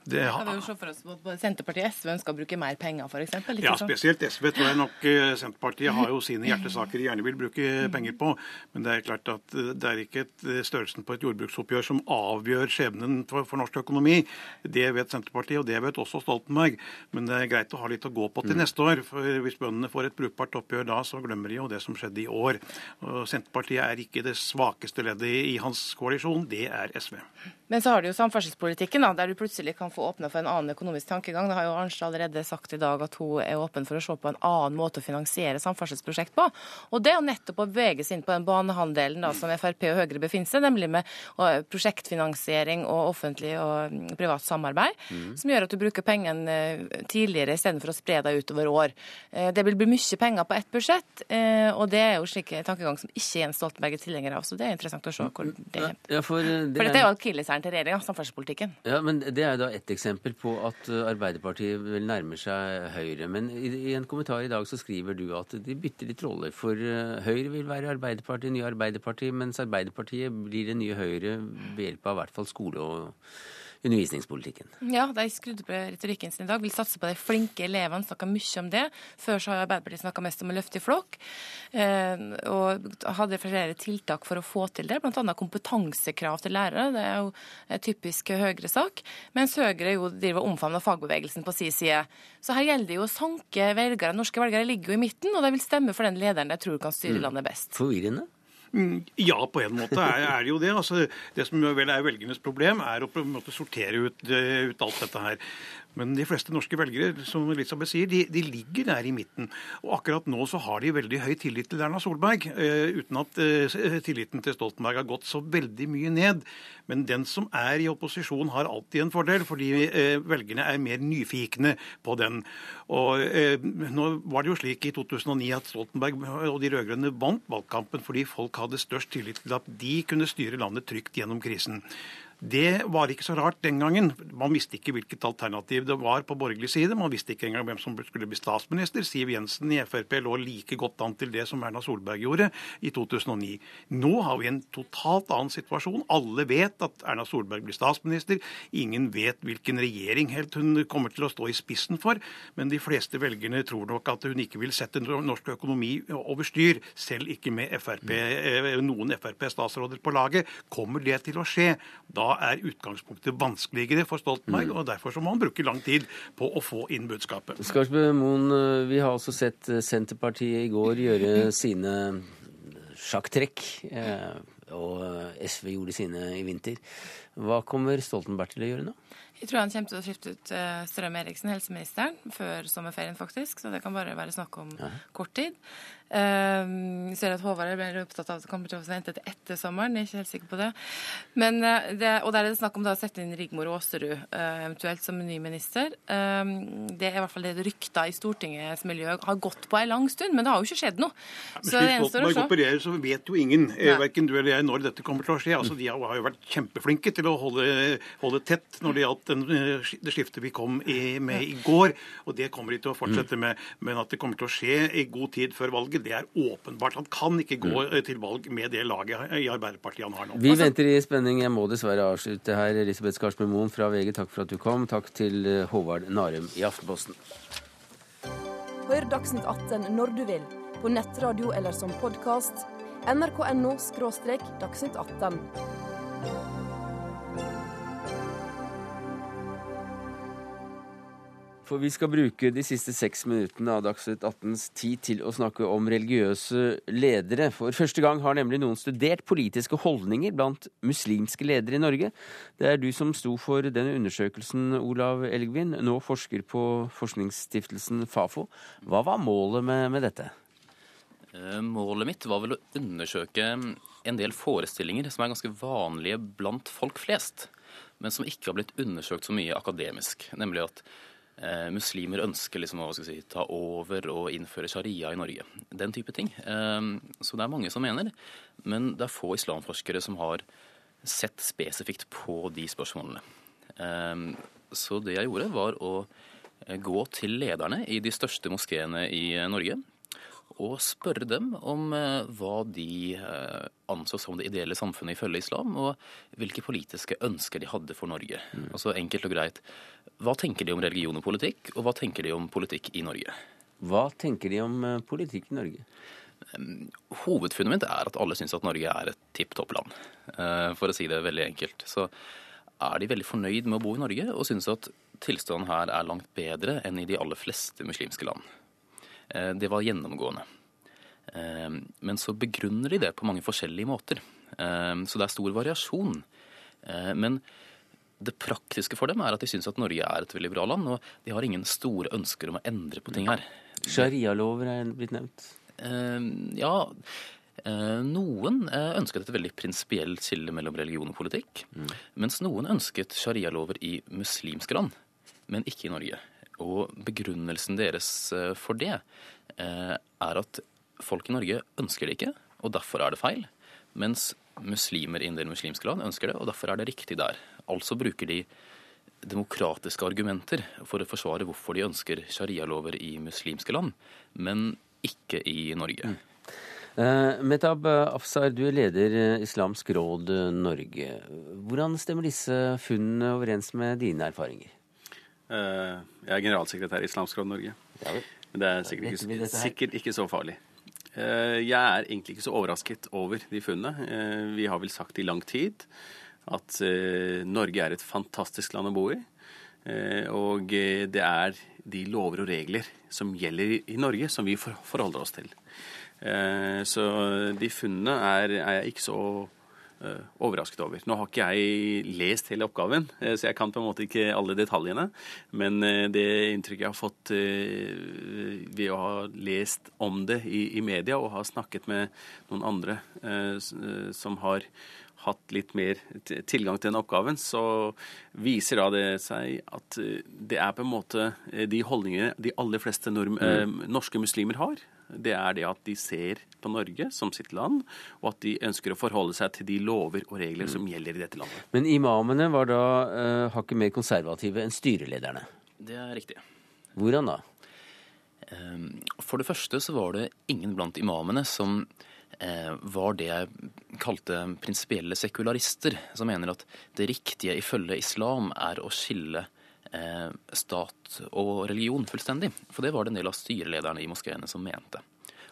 Det Kan vi jo se for oss at både Senterpartiet og SV ønsker å bruke mer penger, f.eks. Ja, spesielt SV tror jeg nok eh, Senterpartiet har jo sine hjertesaker de gjerne vil bruke penger på. Men det er klart at eh, det er ikke eh, størrelsen på et jordbruksoppgjør som avgjør skjebnen for, for norsk økonomi. Det vet Senterpartiet, og det vet også Stoltenberg. Men det er greit å ha litt å gå på til Mm. neste år. For hvis bøndene får et brukbart oppgjør da, så glemmer de jo det som skjedde i år. Og Senterpartiet er ikke det svakeste leddet i, i hans koalisjon, det er SV. Men så har du jo samferdselspolitikken, da, der du plutselig kan få åpne for en annen økonomisk tankegang. Det har jo Arnstad allerede sagt i dag at hun er åpen for å se på en annen måte å finansiere samferdselsprosjekt på. Og det er jo nettopp å bevege seg inn på den banehandelen da, som Frp og Høyre befinner seg, nemlig med prosjektfinansiering og offentlig og mm, privat samarbeid, mm. som gjør at du bruker pengene eh, tidligere istedenfor å spre deg utover år. Eh, Det vil bli mye penger på ett budsjett, eh, og det er jo slik tankegang som ikke Jens Stoltenberg er tilhenger av. Så det er interessant å se hvor det er. Ja, for, det For dette er jo akilleshælen til regjeringa, samferdselspolitikken. Ja, men Det er jo da ett eksempel på at uh, Arbeiderpartiet vel nærmer seg Høyre. Men i, i en kommentar i dag så skriver du at de bytter litt roller. For uh, Høyre vil være Arbeiderpartiet, nye Arbeiderpartiet, mens Arbeiderpartiet blir det nye Høyre ved hjelp av i hvert fall skole- og undervisningspolitikken. Ja, de skrudde på retorikken sin i dag. Vil satse på de flinke elevene. Snakka mye om det. Før så har Arbeiderpartiet snakka mest om å løfte i flokk. Eh, og hadde flere tiltak for å få til det, bl.a. kompetansekrav til lærere. Det er jo en typisk Høyre-sak. Mens Høyre jo driver og omfavner fagbevegelsen på sin side. Så her gjelder det jo å sanke velgere. Norske velgere ligger jo i midten, og de vil stemme for den lederen de tror kan styre landet best. Forvirrende? Ja, på en måte er det jo det. Altså, det som vel er velgernes problem, er å på en måte sortere ut, eh, ut alt dette her. Men de fleste norske velgere som Elisabeth sier, de, de ligger der i midten. Og akkurat nå så har de veldig høy tillit til Erna Solberg, eh, uten at eh, tilliten til Stoltenberg har gått så veldig mye ned. Men den som er i opposisjon, har alltid en fordel, fordi eh, velgerne er mer nyfikne på den. Og eh, Nå var det jo slik i 2009 at Stoltenberg og de rød-grønne vant valgkampen fordi folk hadde størst tillit til at de kunne styre landet trygt gjennom krisen. Det var ikke så rart den gangen. Man visste ikke hvilket alternativ det var på borgerlig side. Man visste ikke engang hvem som skulle bli statsminister. Siv Jensen i Frp lå like godt an til det som Erna Solberg gjorde i 2009. Nå har vi en totalt annen situasjon. Alle vet at Erna Solberg blir statsminister. Ingen vet hvilken regjering helt hun kommer til å stå i spissen for. Men de fleste velgerne tror nok at hun ikke vil sette norsk økonomi over styr, selv ikke med FRP, eh, noen Frp-statsråder på laget. Kommer det til å skje? Da er utgangspunktet vanskeligere for Stoltenberg, og derfor så må han bruke lang tid på å få inn budskapet. Skarsbø Moen, eh, vi har også sett eh, Senterpartiet i går gjøre sine sjakktrekk. eh, Og SV gjorde sine i vinter. Hva kommer Stoltenberg til å gjøre nå? Jeg tror han kommer til å skifte ut eh, Strøm Eriksen, helseministeren, før sommerferien, faktisk. Så det kan bare være snakk om kort tid. Jeg ser at Håvard blir opptatt av at det kommer til å vente til etter sommeren. Jeg er ikke helt sikker på det. Men, eh, det og der er det snakk om da å sette inn Rigmor Aasrud eh, eventuelt som ny minister. Eh, Det er i hvert fall det rykta i Stortingets miljø har gått på en lang stund, men det har jo ikke skjedd noe. Så det eneste å se. opererer, så vet jo ingen, eh, verken du eller jeg, når dette kommer til å skje. Altså, De har har jo vært kjempeflinke til å holde, holde tett når det gjaldt den, eh, det skiftet vi kom i, med i går. Og det kommer de til å fortsette med. Men at det kommer til å skje i god tid før valget, det er åpenbart. Han kan ikke gå eh, til valg med det laget i Arbeiderpartiet han har nå. Vi venter i spenning. Jeg må dessverre avslutte her. Elisabeth Skarsbø Moen fra VG, takk for at du kom. Takk til eh, Håvard Narum i Aftenposten. Hør Dagsnytt 18 når du vil, på nettradio eller som podkast. nrk.no – dagsnytt 18. For vi skal bruke de siste seks minuttene av Dagsnytt 18s tid til å snakke om religiøse ledere. For første gang har nemlig noen studert politiske holdninger blant muslimske ledere i Norge. Det er du som sto for denne undersøkelsen, Olav Elgvin, nå forsker på forskningsstiftelsen Fafo. Hva var målet med, med dette? Eh, Målet mitt var vel å undersøke en del forestillinger som er ganske vanlige blant folk flest, men som ikke har blitt undersøkt så mye akademisk. Nemlig at eh, muslimer ønsker liksom å si, ta over og innføre sharia i Norge. Den type ting. Eh, så det er mange som mener, men det er få islamforskere som har sett spesifikt på de spørsmålene. Eh, så det jeg gjorde, var å eh, gå til lederne i de største moskeene i eh, Norge og spørre dem om eh, hva de eh, anså som det ideelle samfunnet ifølge islam, og hvilke politiske ønsker de hadde for Norge. Mm. Altså enkelt og greit. Hva tenker de om religion og politikk, og hva tenker de om politikk i Norge? Hva tenker de om eh, politikk i Norge? Hovedfunnet mitt er at alle syns at Norge er et tipp topp land, for å si det veldig enkelt. Så er de veldig fornøyd med å bo i Norge, og syns at tilstanden her er langt bedre enn i de aller fleste muslimske land. Eh, Det var gjennomgående. Eh, Men så begrunner de det på mange forskjellige måter. Eh, Så det er stor variasjon. Men det praktiske for dem er at de syns at Norge er et veldig bra land, og de har ingen store ønsker om å endre på ting her. Sharialover er blitt nevnt. Ja, noen ønsket et veldig prinsipielt skille mellom religion og politikk. Mens noen ønsket sharialover i muslimske land, men ikke i Norge. Og begrunnelsen deres eh, for det eh, er at folk i Norge ønsker det ikke, og derfor er det feil. Mens muslimer i en del muslimske land ønsker det, og derfor er det riktig der. Altså bruker de demokratiske argumenter for å forsvare hvorfor de ønsker sharialover i muslimske land, men ikke i Norge. Eh, Metab Afsar, du er leder Islamsk råd Norge. Hvordan stemmer disse funnene overens med dine erfaringer? Eh, Jeg er generalsekretær i Islamsk Råd Norge. Men det er sikkert ikke, sikkert ikke så farlig. Eh, Jeg er egentlig ikke så overrasket over de funnene. Eh, Vi har vel sagt i lang tid at Norge er et fantastisk land å bo i. Og det er de lover og regler som gjelder i Norge, som vi forholder oss til. Så de funnene er, er jeg ikke så overrasket over. Nå har ikke jeg lest hele oppgaven, eh, så jeg kan på en måte ikke alle detaljene. Men eh, det inntrykket jeg har fått eh, ved å ha lest om det i, i media og ha snakket med noen andre eh, eh, som har hatt litt mer tilgang til den oppgaven, så viser da det seg at eh, det er på en måte eh, de holdningene de aller fleste norm, mm. norske muslimer har. Det er det at de ser på Norge som sitt land, og at de ønsker å forholde seg til de lover og regler som gjelder i dette landet. Men imamene var da uh, hakket mer konservative enn styrelederne. Det er riktig. Hvordan da? Eh, For det første så var det ingen blant imamene som eh, var det jeg kalte prinsipielle sekularister, som mener at det riktige ifølge islam er å skille eh, stat og religion fullstendig. For det var det en del av styrelederne i moskeene som mente.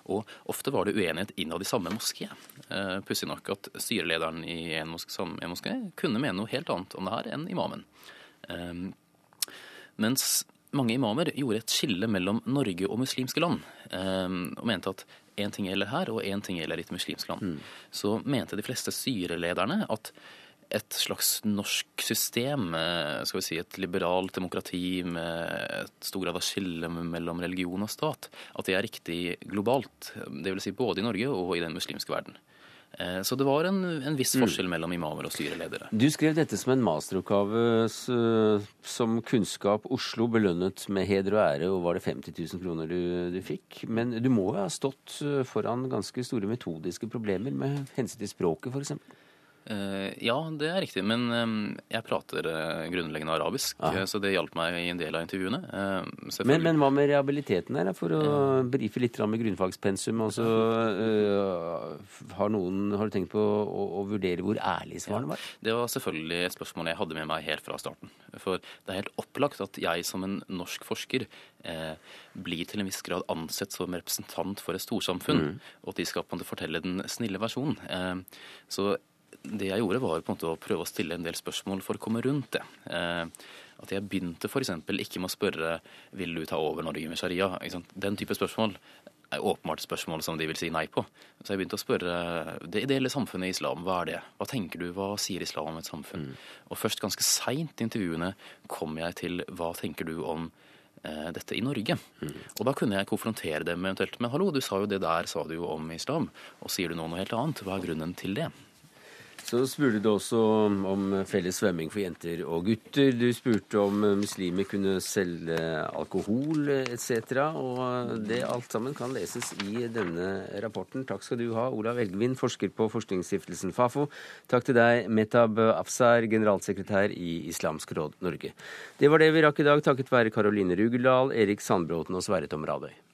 Og ofte var det uenighet innad i samme moské. Eh, Pussig nok at styrelederen i en moské, en moské kunne mene noe helt annet om det her enn imamen. Eh, mens mange imamer gjorde et skille mellom Norge og muslimske land, eh, og mente at én ting gjelder her, og én ting gjelder i et muslimsk land. Så mente de fleste styrelederne at et slags norsk system, eh, skal vi si et liberalt demokrati med et stor grad av skille mellom religion og stat, at det er riktig globalt. Dvs. si både i Norge og i den muslimske verden. Eh, Så det var en, en viss Mm. forskjell mellom imamer og styreledere. Du skrev dette som en masteroppgave som Kunnskap Oslo belønnet med heder og ære, og var det 50 000 kroner du, du fikk. Men du må jo ha stått eh, foran ganske store metodiske problemer med hensyn til språket, f.eks. Eh, ja, det er riktig, men eh, jeg prater eh, grunnleggende arabisk, Aha. så det hjalp meg i en del av intervjuene. Men, men hva med rehabiliteten her, for å brife litt med grunnfagspensum? Altså, så øh, har, noen, har du tenkt på å, å vurdere hvor ærlig svarene var? Det var selvfølgelig et spørsmål jeg hadde med meg helt fra starten. For det er helt opplagt at jeg som en norsk forsker eh, blir til en viss grad ansett som representant for et storsamfunn, Mm. og at de skal på en måte fortelle den snille versjonen. Eh, så det jeg gjorde, var på en måte å prøve å stille en del spørsmål for å komme rundt det. Eh, at jeg begynte f.eks. ikke med å spørre vil du ta over Norge med sharia. Den type spørsmål er åpenbart spørsmål som de vil si nei på. Så jeg begynte å spørre det ideelle samfunnet i islam, hva er det? Hva tenker du, hva sier islam om et samfunn? Og først ganske seint i intervjuene kom jeg til hva tenker du om eh, dette i Norge? Og da kunne jeg konfrontere dem med eventuelt Men hallo, du sa jo det der, sa du jo om islam. Og sier du nå noe helt annet? Hva er grunnen til det? Så spurte du også om, felles svømming for jenter og gutter. Du spurte om muslimer kunne selge alkohol etc. Og det alt sammen kan leses i denne rapporten. Takk skal du ha, Olav Elgvin, forsker på forskningsstiftelsen Fafo. Takk til deg, Metab Afsar, generalsekretær i Islamsk Råd Norge. Det var det vi rakk i dag, takket være Karoline Rugeldal, Erik Sandbråten og Sverre Tom Radøy.